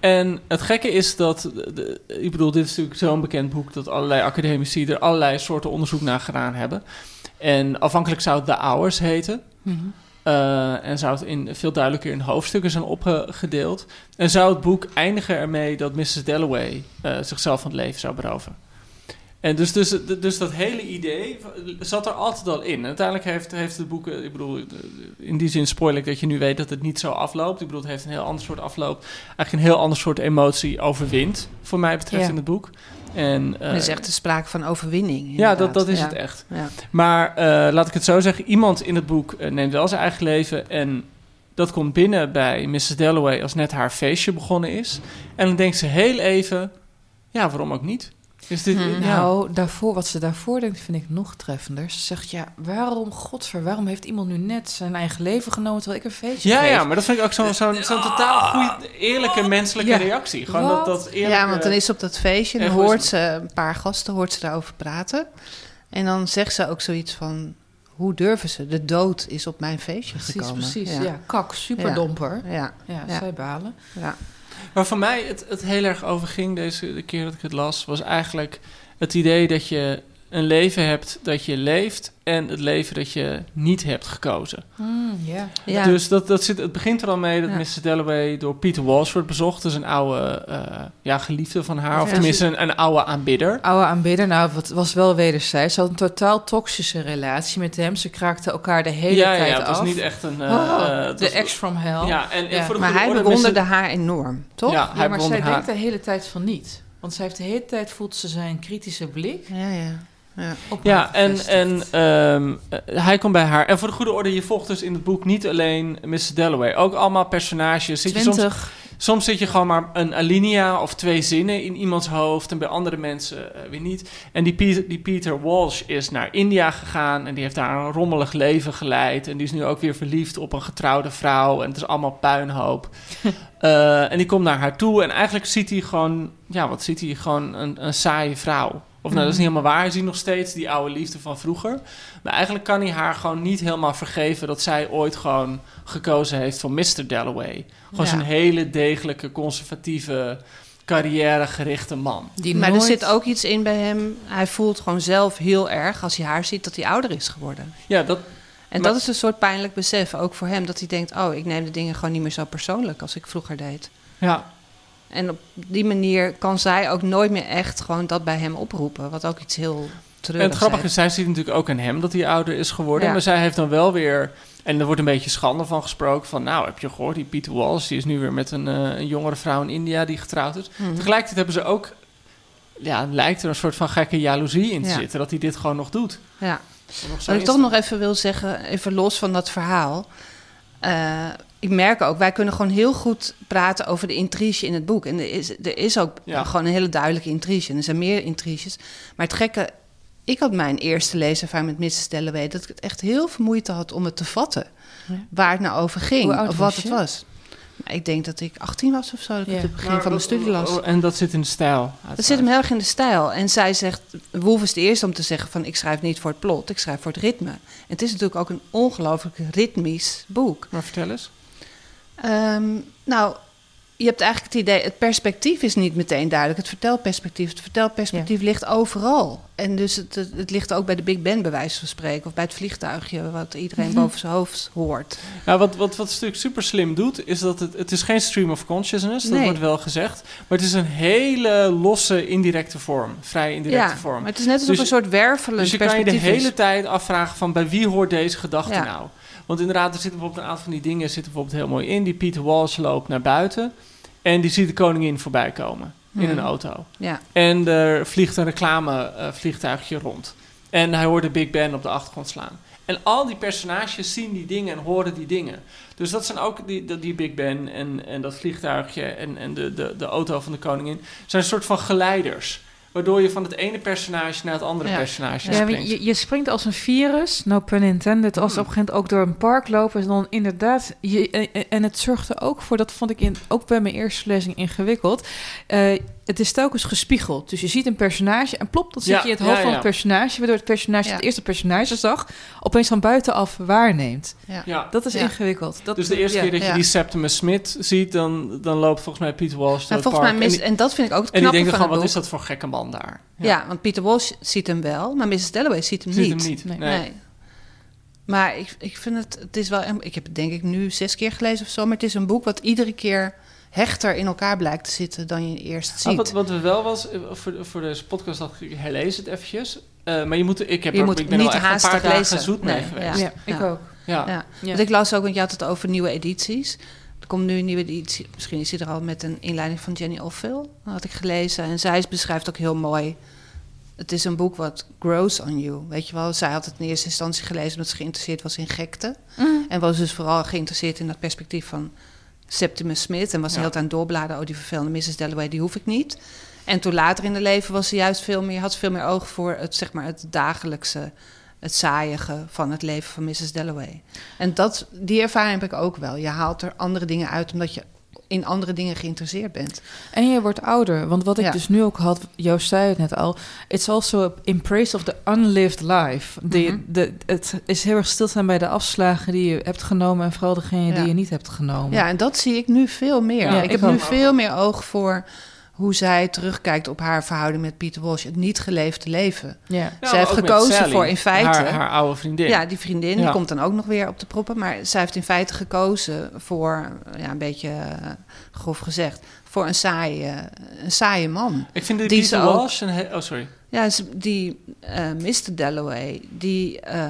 En het gekke is dat, de- de- ik bedoel, dit is natuurlijk zo'n bekend boek dat allerlei academici er allerlei soorten onderzoek naar gedaan hebben. En afhankelijk zou het The Hours heten. Mhm. Eh, en zou het in, veel duidelijker in hoofdstukken zijn opgedeeld. En zou het boek eindigen ermee dat Mrs. Dalloway eh, zichzelf van het leven zou beroven. En dus, dus, dus dat hele idee zat er altijd al in. En uiteindelijk heeft, heeft het boek, eh, ik bedoel, in die zin spoil ik dat je nu weet dat het niet zo afloopt. Ik bedoel, het heeft een heel ander soort afloop. Eigenlijk een heel ander soort emotie overwint, voor mij betreft Ja. in het boek. En, eh, er is echt een sprake van overwinning. ja, dat, dat is Ja. het echt. Ja. Maar eh, laat ik het zo zeggen, iemand in het boek eh, neemt wel zijn eigen leven en dat komt binnen bij Mrs. Dalloway als net haar feestje begonnen is. En dan denkt ze heel even, ja, waarom ook niet? Dit, Hmm. ja. Nou, daarvoor, wat ze daarvoor denkt, vind ik nog treffender. Ze zegt, ja, waarom, godver, waarom heeft iemand nu net zijn eigen leven genomen terwijl ik een feestje ja, geef? ja, maar dat vind ik ook zo'n zo'n zo'n totaal goede, eerlijke menselijke Ja. reactie. Gewoon dat, dat eerlijke... Ja, want dan is ze op dat feestje en dan hoort ze een paar gasten hoort ze daarover praten. En dan zegt ze ook zoiets van, hoe durven ze? De dood is op mijn feestje Precies, gekomen. precies. Ja, kak, superdomper. Ja. Ja, Ja. zij balen. ja. Waar voor mij het, het heel erg over ging deze de keer dat ik het las, was eigenlijk het idee dat je een leven hebt dat je leeft en het leven dat je niet hebt gekozen. Hmm, ja. Ja. Dus dat, dat zit, het begint er al mee dat Ja. Mrs. Dalloway door Peter Walsh wordt bezocht. Dus een oude eh, ja, geliefde van haar, of tenminste een, een oude aanbidder. Oude aanbidder, nou, het was wel wederzijds. Ze had een totaal toxische relatie met hem. Ze kraakten elkaar de hele tijd ja, het was af. niet echt een... eh, Oh, eh, het de ex from hell. Ja, en, en Ja. voor de Maar hij orde, bewonderde Mrs. haar enorm, toch? Ja, Ja, hij maar zij haar. denkt de hele tijd van niet. Want zij heeft de hele tijd voelt ze zijn kritische blik Ja, ja. Ja. en, en ehm, eh, hij komt bij haar. En voor de goede orde, je volgt dus in het boek niet alleen Mrs. Dalloway. Ook allemaal personages. Zit je soms, 20. soms zit je gewoon maar een alinea of twee zinnen in iemands hoofd. En bij andere mensen eh, weer niet. En die Peter, die Peter Walsh is naar India gegaan. En die heeft daar een rommelig leven geleid. En die is nu ook weer verliefd op een getrouwde vrouw. En het is allemaal puinhoop. <laughs> Eh, en die komt naar haar toe. En eigenlijk ziet hij gewoon... Ja, wat ziet hij? Gewoon een, een saaie vrouw. Of nou, dat is niet helemaal waar. Hij ziet nog steeds die oude liefde van vroeger. Maar eigenlijk kan hij haar gewoon niet helemaal vergeven... dat zij ooit gewoon gekozen heeft voor Mr. Dalloway. Gewoon Ja. zo'n hele degelijke, conservatieve, carrièregerichte man. Die Maar nooit... er zit ook iets in bij hem. Hij voelt gewoon zelf heel erg als hij haar ziet dat hij ouder is geworden. Ja, dat, En Maar- dat is een soort pijnlijk besef, ook voor hem, dat hij denkt: Oh, ik neem de dingen gewoon niet meer zo persoonlijk als ik vroeger deed. ja, En op die manier kan zij ook nooit meer echt gewoon dat bij hem oproepen, wat ook iets heel en het grappige is, zij ziet natuurlijk ook aan hem dat hij ouder is geworden. Ja. Maar zij heeft dan wel weer... En er wordt een beetje schande van gesproken. Van nou, heb je gehoord, die Peter Walsh... die is nu weer met een, eh, een jongere vrouw in India die getrouwd is. Mhm. Tegelijkertijd hebben ze ook... Ja, lijkt er een soort van gekke jaloezie in te Ja. zitten... dat hij dit gewoon nog doet. Ja. Nog Wat ik toch nog even wil zeggen, even los van dat verhaal. Eh, ik merk ook, wij kunnen gewoon heel goed praten over de intrige in het boek. En er is, er is ook Ja. gewoon een hele duidelijke intrige. En er zijn meer intriges. Maar het gekke, ik had mijn eerste leeservaring met Mrs. Dalloway... dat ik het echt heel veel moeite had om het te vatten. Ja. Waar het nou over ging, of wat je? het was. Nou, ik denk dat ik 18 was of zo, dat ik Ja. het begin Maar van mijn studie las. oh, En dat zit in de stijl. Dat zit hem heel erg in de stijl. En zij zegt, Wolf is de eerste om te zeggen van... ik schrijf niet voor het plot, ik schrijf voor het ritme. En het is natuurlijk ook een ongelooflijk ritmisch boek. Maar vertel eens. Ehm, nou, je hebt eigenlijk het idee... het perspectief is niet meteen duidelijk. Het vertelperspectief. Het vertelperspectief ligt overal. En dus het, het, het ligt ook bij de Big Ben, bij wijze van spreken... of bij het vliegtuigje wat iedereen boven zijn hoofd hoort. Ja, wat, wat, wat het stuk super slim doet, is dat het, het is geen stream of consciousness, dat Nee. wordt wel gezegd. Maar het is een hele losse indirecte vorm, vrij indirecte Ja, vorm. maar het is net alsof Dus- een soort wervelend Dus je kan je de hele tijd afvragen van bij wie hoort deze gedachte Ja. nou? Want inderdaad, er zitten bijvoorbeeld een aantal van die dingen zitten bijvoorbeeld heel mooi in. Die Peter Walsh loopt naar buiten en die ziet de koningin voorbij komen in Hmm. een auto. Ja, En er vliegt een reclamevliegtuigje rond. En hij hoort de Big Ben op de achtergrond slaan. En al die personages zien die dingen en horen die dingen. Dus dat zijn ook die, die, die Big Ben en, en dat vliegtuigje en, en de, de, de auto van de koningin. zijn een soort van geleiders. Waardoor je van het ene personage naar het andere Ja. personage Ja, springt. je, je springt als een virus, no pun intended, als Hmm. op een gegeven moment ook door een park lopen. En dan inderdaad, je, en, het zorgt er ook voor, dat vond ik in, ook bij mijn eerste lezing ingewikkeld. Eh, het is telkens gespiegeld. Dus je ziet een personage en plop, dat zit Ja, je in het hoofd ja, van het personage, waardoor het personage Ja. het eerste personage zag, opeens van buitenaf waarneemt. Ja. Dat is Ja. ingewikkeld. Dat, Dus de eerste ja. keer dat je die Septimus Smith ziet, dan, dan loopt volgens mij Peter Walsh door het volgens mij park. mis, en, die, en dat vind ik ook het en die denken van gewoon, wat is dat voor gekke man daar? Ja. want Peter Walsh ziet hem wel, maar Mrs. Dalloway ziet hem Ziet niet. hem niet. Nee. Nee. Nee. Maar ik, ik vind het, het is wel, ik heb het denk ik nu zes keer gelezen of zo, maar het is een boek wat iedere keer hechter in elkaar blijkt te zitten dan je eerst ziet. Ah, wat, wat we wel was, eh, voor, voor deze podcast dacht ik, herlees het eventjes. Eh, maar je moet, ik, heb Je er, moet ik ben er niet wel echt een paar dagen lezen. zoet mee Nee, geweest. Ja, ik Ja. ook. Ja. Ja. Ja. Want ik las ook, want je had het over nieuwe edities. Er komt nu een nieuwe editie, misschien is die er al met een inleiding van Jenny Offill, had ik gelezen. En zij beschrijft ook heel mooi, het is een boek wat grows on you. Weet je wel, zij had het in eerste instantie gelezen omdat ze geïnteresseerd was in gekte. Mm. En was dus vooral geïnteresseerd in dat perspectief van Septimus Smith. En was Ja. heel aan het doorbladeren, oh die vervelende Mrs. Dalloway, die hoef ik niet. En toen later in de leven was ze juist veel meer, had ze veel meer oog voor het, zeg maar, het dagelijkse, het saaiige van het leven van Mrs. Dalloway. En dat, die ervaring heb ik ook wel. Je haalt er andere dingen uit omdat je in andere dingen geïnteresseerd bent. En je wordt ouder. Want wat ik Ja. dus nu ook had, Joost zei het net al. It's also in praise of the unlived life. De, Mhm. de, het is heel erg stilstaan bij de afslagen die je hebt genomen. En vooral degene Ja. die je niet hebt genomen. Ja, en dat zie ik nu veel meer. Ja, ik, ik heb nu veel meer oog voor hoe zij terugkijkt op haar verhouding met Peter Walsh. Het niet geleefde leven. ja. Ja, Zij heeft gekozen Sally, voor in feite- Haar, haar oude vriendin. Ja, die vriendin Ja. die komt dan ook nog weer op de proppen. Maar zij heeft in feite gekozen voor, ja, een beetje eh, grof gezegd, voor een saaie, een saaie man. Ik vind die, Die Peter ze ook- Walsh... Een oh, sorry. Ja, ze- die eh Mr. Dalloway, die eh,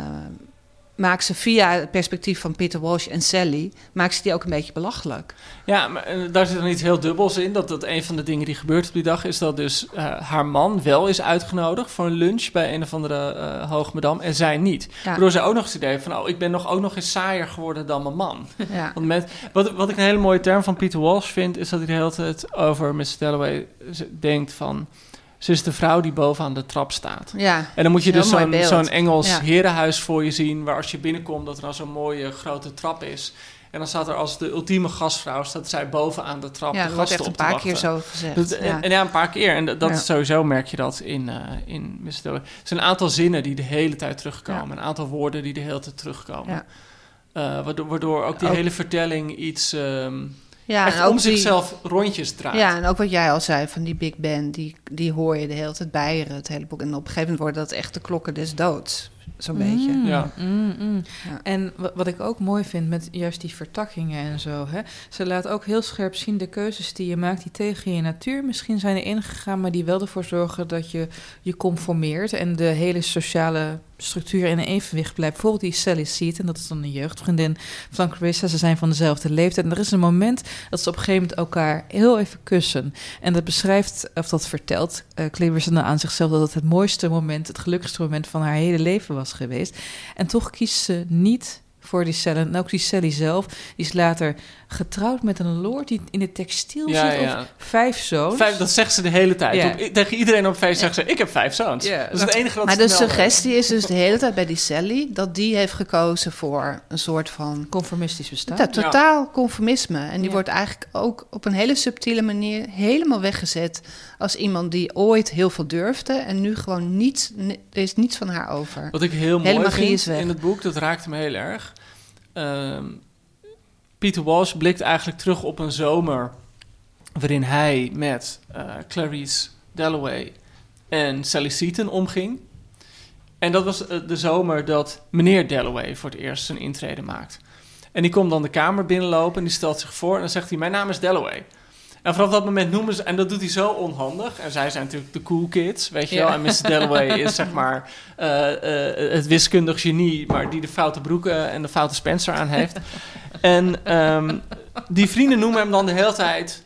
maakt ze via het perspectief van Peter Walsh en Sally, maakt ze die ook een beetje belachelijk. Ja, maar eh, daar zit dan iets heel dubbels in. Dat, dat een van de dingen die gebeurt op die dag is dat dus eh, haar man wel is uitgenodigd voor een lunch bij een of andere eh hoogmadam en zij niet. Ja. Waardoor zij ook nog het idee van, oh, ik ben nog, ook nog eens saaier geworden dan mijn man. <laughs> Ja. Want met, wat, wat ik een hele mooie term van Peter Walsh vind, is dat hij de hele tijd over Miss Dalloway denkt van, ze is de vrouw die bovenaan de trap staat. Ja, En dan moet je dus zo'n Engels Ja. herenhuis voor je zien, waar als je binnenkomt dat er dan zo'n mooie grote trap is. En dan staat er als de ultieme gastvrouw, staat zij bovenaan de trap ja de gasten echt een te paar keer zo gezegd. En, ja. en ja, een paar keer. En dat, dat Ja. is sowieso merk je dat in, eh in Dalloway. Er zijn een aantal zinnen die de hele tijd terugkomen. Een aantal woorden die de hele tijd terugkomen. Ja. Eh, waardoor, waardoor ook die Ook- hele vertelling iets... ehm, ja, echt en ook om die- zichzelf rondjes draait. Ja, en ook wat jij al zei van die Big Ben, die, die hoor je de hele tijd bijeren, het hele boek. En op een gegeven moment worden dat echt de klokken des doods, zo'n beetje. Mm, Ja. mm, mm. Ja. En wa- wat ik ook mooi vind met juist die vertakkingen en zo. Hè, ze laat ook heel scherp zien de keuzes die je maakt die tegen je natuur misschien zijn ingegaan, maar die wel ervoor zorgen dat je je conformeert en de hele sociale structuur in een evenwicht blijft. Bijvoorbeeld die Sally Seaton, dat is dan een jeugdvriendin van Clarissa. Ze zijn van dezelfde leeftijd. En er is een moment dat ze op een gegeven moment elkaar heel even kussen. En dat beschrijft, of dat vertelt uh, Clarissa dan aan zichzelf... dat het het mooiste moment, het gelukkigste moment van haar hele leven was geweest. En toch kiest ze niet voor die Sally. En ook die Sally zelf, die is later getrouwd met een lord die in de textiel Ja, zit. ja. Of vijf zoons. Vijf, dat zegt ze de hele tijd. Ja. Op, tegen iedereen op feest zegt ze, ik heb vijf zoons. Ja. Dat is het enige wat Maar ze de heeft. suggestie is dus de hele tijd bij die Sally dat die heeft gekozen voor een soort van Conformistisch bestaan. ja, totaal conformisme. En die Ja. wordt eigenlijk ook op een hele subtiele manier helemaal weggezet als iemand die ooit heel veel durfde en nu gewoon niets, ni- er is niets van haar over. Wat ik heel mooi vind in het boek, dat raakte me heel erg. Ehm, Peter Walsh blikt eigenlijk terug op een zomer waarin hij met eh, Clarice Dalloway en Sally Seaton omging. En dat was eh, de zomer dat meneer Dalloway voor het eerst zijn intrede maakt. En die komt dan de kamer binnenlopen en die stelt zich voor en dan zegt hij, mijn naam is Dalloway. En vanaf dat moment noemen ze, en dat doet hij zo onhandig. En zij zijn natuurlijk de cool kids, weet je Ja. wel. En Mr. Dalloway <laughs> is zeg maar eh, eh, het wiskundig genie, maar die de foute broeken en de foute Spencer aan heeft. en ehm, die vrienden noemen hem dan de hele tijd,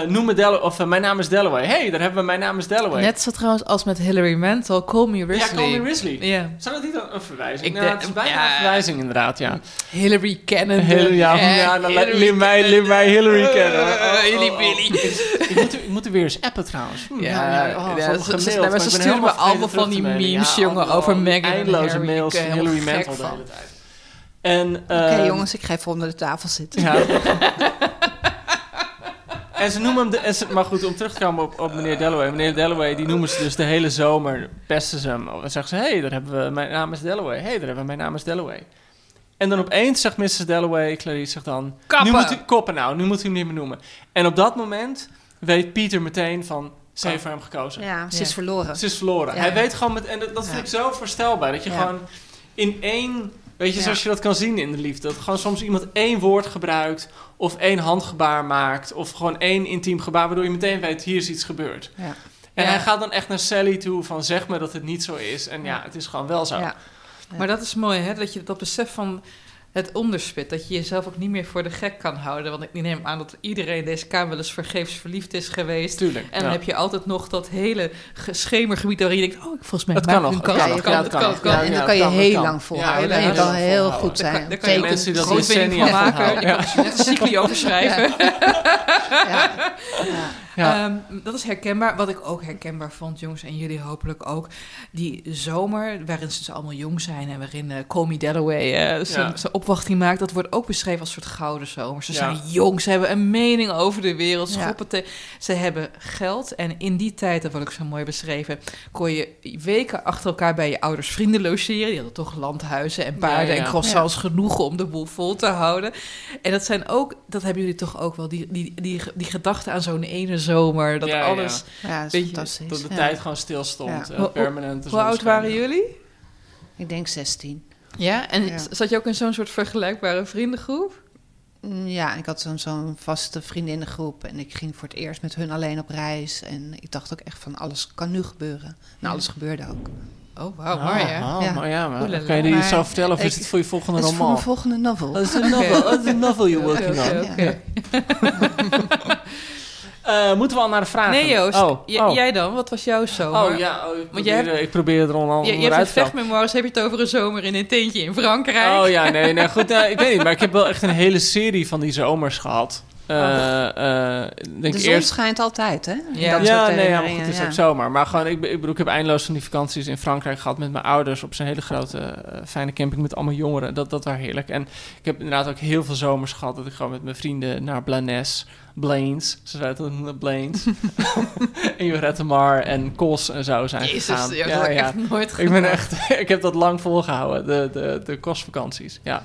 eh noem me of eh, mijn naam is Dalloway. hey, daar hebben we mijn naam is Dalloway. Net zo trouwens als met Hilary Mantel, Call Me Risley. Ja, Call Me Risley. Ja. Zou dat niet een, een verwijzing? Ik nou, denk- het is bijna ja. een verwijzing inderdaad, ja. Hillary Cannon. Hillary, ja, Eh, ja dan Hillary leer mij, leer mij Hillary kennen. Eh, Hilly Billy. Ik moet, er- ik moet er weer eens appen trouwens. Hm, Ja, oh, ja, ze- sturen me allemaal van die memes, Ja, jongen, over Meghan Eindeloze mails van eh, Hillary Mantel de hele tijd. En, Oké ehm, jongens, ik ga even onder de tafel zitten. <laughs> En ze noemen hem... De, en ze- maar goed, om terug te komen op, op meneer Dalloway. Meneer Dalloway, die noemen ze dus de hele zomer... pesten ze hem. Dan zeggen ze... Hé, hey, daar hebben we... Mijn naam is Dalloway. Hé, hey, daar hebben we... Mijn naam is Dalloway. En dan opeens zegt Mrs. Dalloway... Clarice zegt dan... Kappen. Nu moet u, koppen nou. Nu moet u hem niet meer noemen. En op dat moment weet Pieter meteen van... Ze heeft voor hem gekozen. Ja, ze Ja. is verloren. Ze is verloren. Ja. Hij weet gewoon met... En dat, dat vind Ja. ik zo voorstelbaar. Dat je Ja. gewoon in één... Weet je, Ja. zoals je dat kan zien in de liefde. Dat gewoon soms iemand één woord gebruikt... of één handgebaar maakt... of gewoon één intiem gebaar... waardoor je meteen weet, hier is iets gebeurd. Ja. En Ja. hij gaat dan echt naar Sally toe van... zeg me dat het niet zo is. En ja, Ja. het is gewoon wel zo. Ja. Maar dat is mooi, hè? Dat je dat besef van het onderspit. Dat je jezelf ook niet meer voor de gek kan houden. Want ik neem aan dat iedereen in deze kamer wel eens vergeefs verliefd is geweest. Tuurlijk. En dan ja. heb je altijd nog dat hele ge- schemergebied waarin je denkt... oh, volgens mij Het maak kan ik nog, Ja, kan Het nog. kan, Ja, kan, kan. het kan. Ja, en ja, dan kan je heel kan. lang Ja, volhouden. heel je kan heel goed zijn. daar kan je mensen die dat decennia maken. Je kan er net een cycli over schrijven. Ja. <laughs> Ja. Ehm, dat is herkenbaar. Wat ik ook herkenbaar vond, jongens, en jullie hopelijk ook. Die zomer, waarin ze dus allemaal jong zijn en waarin uh, Comey Dalloway eh, zijn Ja. opwachting maakt, dat wordt ook beschreven als een soort gouden zomer. Ze Ja. zijn jong, ze hebben een mening over de wereld, ze, Ja. roepen te- ze hebben geld. En in die tijd, dat wordt ook zo mooi beschreven, kon je weken achter elkaar bij je ouders vrienden logeren. Die hadden toch landhuizen en paarden Ja, ja. en croissants genoeg om de boel vol te houden. En dat zijn ook, dat hebben jullie toch ook wel, die, die, die, die gedachte aan zo'n ene zomer, dat Ja, ja. alles... Ja, dat is je. Dat de Ja. tijd gewoon stilstond. Ja. Hoe- permanent. Hoe oud waren jullie? Ik denk 16. Ja, en Ja. zat je ook in zo'n soort vergelijkbare vriendengroep? Mm, Ja, ik had zo'n zo'n vaste vriendinnengroep en ik ging voor het eerst met hun alleen op reis. En ik dacht ook echt van alles kan nu gebeuren. Nou, alles gebeurde ook. Oh, wauw, Ah, mooi hè? ah, Ja. maar ja, maar Oelala. kan je die zo vertellen of is het voor je volgende Het is voor roman? mijn volgende novel. Dat is een novel. Dat is een novel you're Oké, working oké, on. <laughs> Eh, moeten we al naar de vragen? Nee Joost, Oh, oh. jij dan? Wat was jouw zomer? Oh ja, oh, ik, Want je probeer, ik probeer er al Je, je hebt een vechtmemoires, heb je het over een zomer in een tentje in Frankrijk? Oh ja, nee, nee, goed. nou, ik weet niet, maar ik heb wel echt een hele serie van die zomers gehad. Oh. Eh, eh, ik denk de zon eerst... schijnt altijd, hè? Ja. dat Ja, nee, ja, maar goed, het is ja. ook zomaar. Maar gewoon, ik, ik bedoel, ik heb eindeloos van die vakanties in Frankrijk gehad met mijn ouders op zo'n hele grote, eh, fijne camping met allemaal jongeren. Dat, dat was heerlijk. En ik heb inderdaad ook heel veel zomers gehad dat ik gewoon met mijn vrienden naar Blanes, Blaines, ze zeiden het Blaines, en <laughs> <laughs> Jorette Mar en Kos en zo zijn Jezus, gegaan. ja, dat heb ik echt nooit Ik gedaan. ben echt, <laughs> ik heb dat lang volgehouden, de, de, de kostvakanties. Ja.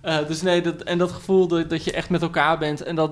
Eh, dus nee, dat, en dat gevoel dat, dat je echt met elkaar bent en dat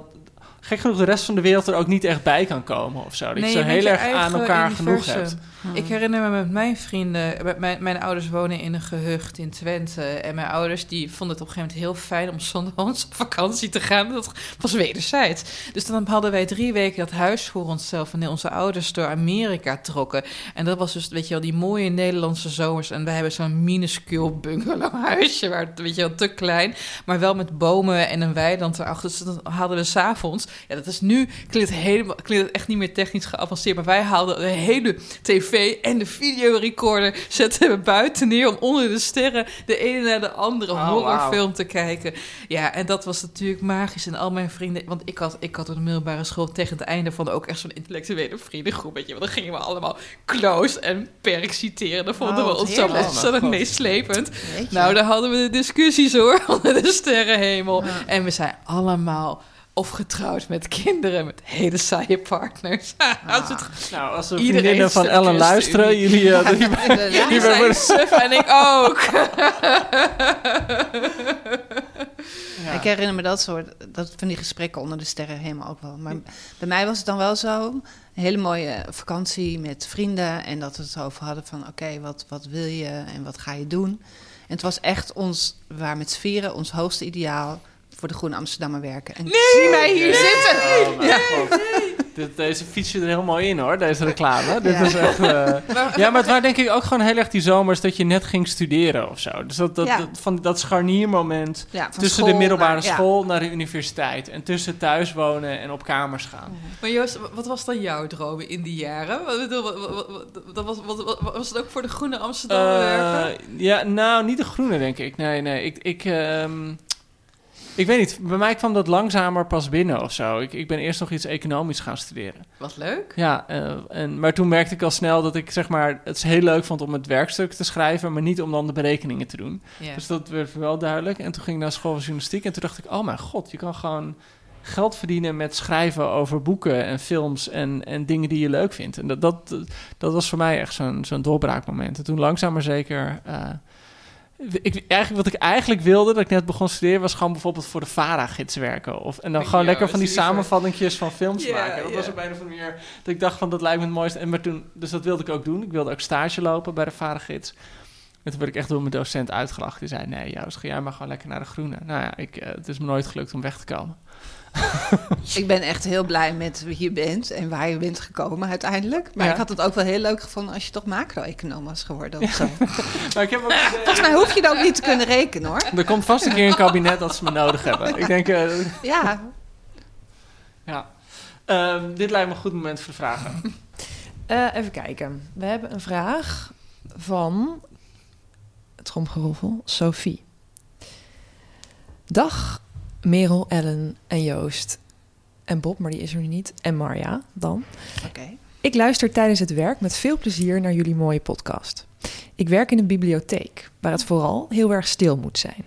gek genoeg de rest van de wereld er ook niet echt bij kan komen of zo. Dat Nee, je zo heel erg aan elkaar genoeg hebt. Ik herinner me met mijn vrienden, met mijn, mijn ouders wonen in een gehucht in Twente. En mijn ouders die vonden het op een gegeven moment heel fijn om zonder ons op vakantie te gaan. Dat was wederzijds. Dus dan hadden wij drie weken dat huis voor onszelf. En onze ouders door Amerika trokken. En dat was dus, weet je wel, die mooie Nederlandse zomers. En wij hebben zo'n minuscuul bungalowhuisje, waar het, weet je wel, te klein. Maar wel met bomen en een weiland erachter. Dus dan hadden we s'avonds, ja dat is nu, klinkt, helemaal, klinkt echt niet meer technisch geavanceerd. Maar wij haalden de hele tv en de videorecorder zetten we buiten neer om onder de sterren de ene naar de andere Oh, horrorfilm te kijken. Ja, en dat was natuurlijk magisch. En al mijn vrienden, want ik had, ik had op de middelbare school tegen het einde van ook echt zo'n intellectuele vriendengroep. Weet je, wel. dan gingen we allemaal close en perk citeren. Dan vonden Oh, we ons zo ontzettend meeslepend. Weet je. Nou, daar hadden we de discussies hoor, <laughs> onder de sterrenhemel. Ja. En we zijn allemaal of getrouwd met kinderen, met hele saaie partners. <laughs> Als het Nou, als de Iedereen vriendinnen van Ellen is luisteren, jullie... eh, <laughs> die- Inderdaad. Die zijn suf en ik ook. <laughs> ja. Ik herinner me dat soort, dat van die gesprekken onder de sterren helemaal ook wel. Maar bij mij was het dan wel zo, een hele mooie vakantie met vrienden. En dat we het over hadden van, oké, wat, wat wil je en wat ga je doen? En het was echt ons, we waren met z'n vieren, ons hoogste ideaal voor de Groene Amsterdammer werken. En zie mij hier zitten! Oh, god. Dit, deze fiets je er helemaal in hoor, deze reclame. Dit Ja. is echt... eh, <laughs> Ja, maar het waren denk ik ook gewoon heel erg die zomers dat je net ging studeren of zo. Dus dat, dat, Ja. dat, van dat scharniermoment Ja, van tussen school de middelbare naar- ja. school naar de universiteit. En tussen thuis wonen en op kamers gaan. Maar Joost, wat was dan jouw dromen in die jaren? Wat, bedoel, wat, wat, wat- dat was, wat, wat- was het ook voor de Groene Amsterdam werken? Eh, ja, nou, niet de groene denk ik. Nee, nee. Ik, ik, ehm, ik weet niet. Bij mij kwam dat langzamer pas binnen of zo. Ik, ik ben eerst nog iets economisch gaan studeren. Wat leuk. Ja, eh, en, maar toen merkte ik al snel dat ik zeg maar, het heel leuk vond om het werkstuk te schrijven, maar niet om dan de berekeningen te doen. Dus dat werd wel duidelijk. En toen ging ik naar school van journalistiek en toen dacht ik, oh mijn god, je kan gewoon geld verdienen met schrijven over boeken en films en, en dingen die je leuk vindt. En dat, dat, dat was voor mij echt zo'n zo'n doorbraakmoment. En toen langzaam maar zeker... eh, ik, eigenlijk, wat ik eigenlijk wilde, dat ik net begon te studeren, was gewoon bijvoorbeeld voor de VARA-gids werken. Of, en dan gewoon Ja, lekker van die samenvattingjes van films maken. Dat was op een of andere manier dat ik dacht van, dat lijkt me het mooiste. En maar toen, dus dat wilde ik ook doen. Ik wilde ook stage lopen bij de VARA-gids. En toen werd ik echt door mijn docent uitgelachen. Die zei, nee Joost, ga jij maar gewoon lekker naar de groene. Nou ja, ik, eh, het is me nooit gelukt om weg te komen. <laughs> Ik ben echt heel blij met wie je bent en waar je bent gekomen uiteindelijk. Maar Ja. ik had het ook wel heel leuk gevonden als je toch macro-econoom was geworden of zo. <laughs> Maar ik heb ook <laughs> Volgens mij hoef je dan ook niet te kunnen rekenen hoor. Er komt vast een keer een kabinet dat ze me nodig hebben. Ik denk, eh, Ja, ja. Ehm, dit lijkt me een goed moment voor de vragen. Eh, even kijken. We hebben een vraag van tromgeroffel, Sophie. Dag Merel, Ellen en Joost. En Bob, maar die is er nu niet. En Marja dan. oké. Ik luister tijdens het werk met veel plezier naar jullie mooie podcast. Ik werk in een bibliotheek, waar het vooral heel erg stil moet zijn.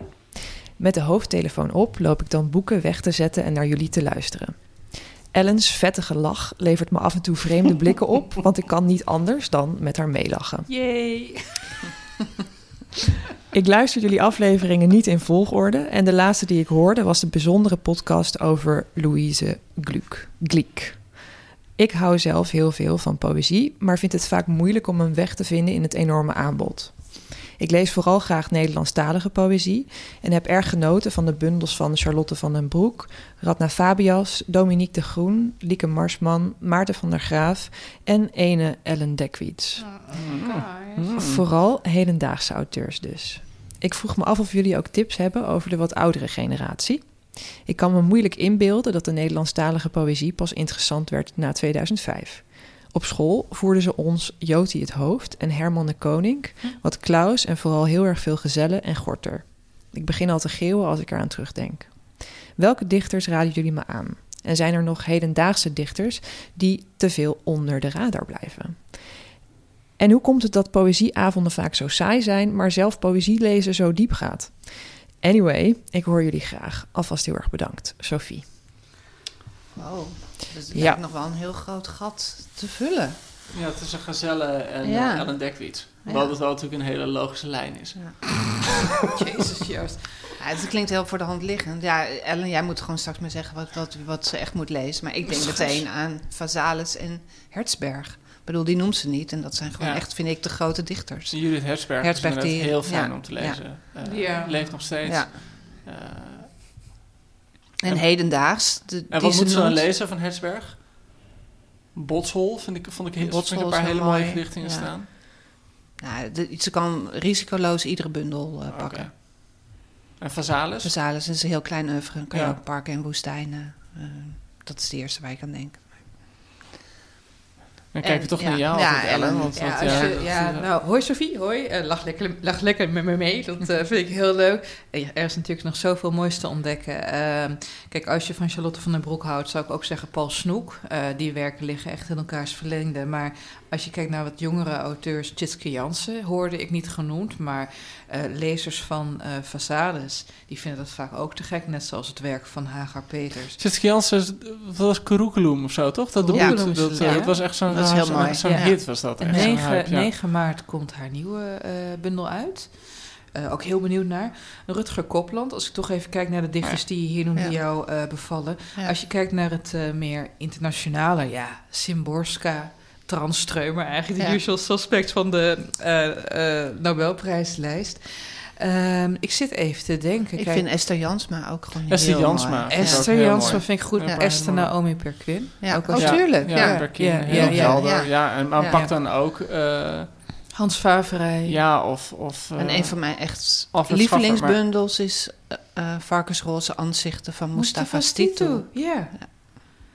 Met de hoofdtelefoon op loop ik dan boeken weg te zetten en naar jullie te luisteren. Ellens vettige lach levert me af en toe vreemde blikken op, want ik kan niet anders dan met haar meelachen. Yay. <laughs> Ik luister jullie afleveringen niet in volgorde en de laatste die ik hoorde was de bijzondere podcast over Louise Gluck. Ik hou zelf heel veel van poëzie, maar vind het vaak moeilijk om een weg te vinden in het enorme aanbod. Ik lees vooral graag Nederlandstalige poëzie en heb erg genoten van de bundels van Charlotte van den Broek, Radna Fabias, Dominique de Groen, Lieke Marsman, Maarten van der Graaf en ene Ellen Dekwiets. Vooral hedendaagse auteurs dus. Ik vroeg me af of jullie ook tips hebben over de wat oudere generatie. Ik kan me moeilijk inbeelden dat de Nederlandstalige poëzie pas interessant werd na 2005. Op school voerden ze ons Joti het hoofd en Herman de Koning, wat Klaus en vooral heel erg veel gezellen en Gorter. Ik begin al te geeuwen als ik eraan terugdenk. Welke dichters raden jullie me aan? En zijn er nog hedendaagse dichters die te veel onder de radar blijven? En hoe komt het dat poëzieavonden vaak zo saai zijn, maar zelf poëzie lezen zo diep gaat? Anyway, ik hoor jullie graag. Alvast heel erg bedankt. Sophie. Wow, dat Ja. lijkt nog wel een heel groot gat te vullen. Ja, tussen Gazelle en Ja. ja. Ellen Dekwiets. Ja. Wat het wel natuurlijk een hele logische lijn is. <laughs> Jezus, Joost. Ja, het klinkt heel voor de hand liggend. Ja, Ellen, jij moet gewoon straks maar zeggen wat, wat, wat ze echt moet lezen. Maar ik denk meteen aan Vazalis en Hertzberg. Ik bedoel, die noemt ze niet. En dat zijn gewoon Ja. echt, vind ik, de grote dichters. Judith Herzberg, Herzberg is die- heel fijn ja, om te ja. lezen. Eh, Ja. Leeft nog steeds. Ja. En hedendaags. De, en wat moet ze dan lezen van Herzberg? Botshol vind ik, vond ik, heel, Botshol vind ik een paar hele mooie mooi, gedichten in ja. staan. Nou, de- ze kan risicoloos iedere bundel Oké. pakken. En Vazalis? Vazalis is een heel klein oeuvre. Kan je ook parken en woestijnen. eh, dat is de eerste waar ik aan denk. Dan kijken we toch ja. naar jou, Ja, Ellen. Want, Ja, want, ja, je- ja, nou, hoi Sophie, hoi. Eh, lach, lekker, lach lekker met me mee, dat eh, vind ik heel leuk. Er is natuurlijk nog zoveel moois te ontdekken. Ehm, kijk, als je van Charlotte van den Broek houdt, zou ik ook zeggen Paul Snoek. Eh, die werken liggen echt in elkaars verlengde. Maar als je kijkt naar wat jongere auteurs, Tjitske Jansen hoorde ik niet genoemd, maar eh, lezers van eh Vazalis, die vinden dat vaak ook te gek, net zoals het werk van Hagar Peters. Tjitske Jansen, dat was Curriculum of zo, toch? Dat, Ja. boek, dat, dat, Ja. dat was echt zo'n Ja. hit was dat. En echt zo'n 9, hype, ja. 9 maart komt haar nieuwe eh, bundel uit. Eh, ook heel benieuwd naar. Rutger Kopland, als ik toch even kijk naar de dichters die je hier noemt, Ja. die jou eh, bevallen. Ja. Als je kijkt naar het eh, meer internationale, ja, Simborska, Tranströmer, eigenlijk de Ja. usual suspects van de eh, eh, Nobelprijslijst. Ehm, ik zit even te denken. Ik kijk, vind Esther Jansma ook gewoon Esther heel Jansma. mooi. ik ook Esther Jansma vind ik goed. Ja, Esther. Naomi Perquin. Ja, Ook oh, als- tuurlijk. Ja, Ja. Berkin, Ja, heel ja, ja, helder. ja. Ja, en maar Ja. pak dan ook... eh, Hans Faverij. ja, of... of En een van mijn echt lievelingsbundels is eh eh, Varkensroze Anzichten van Mustafa Stitu. Ja.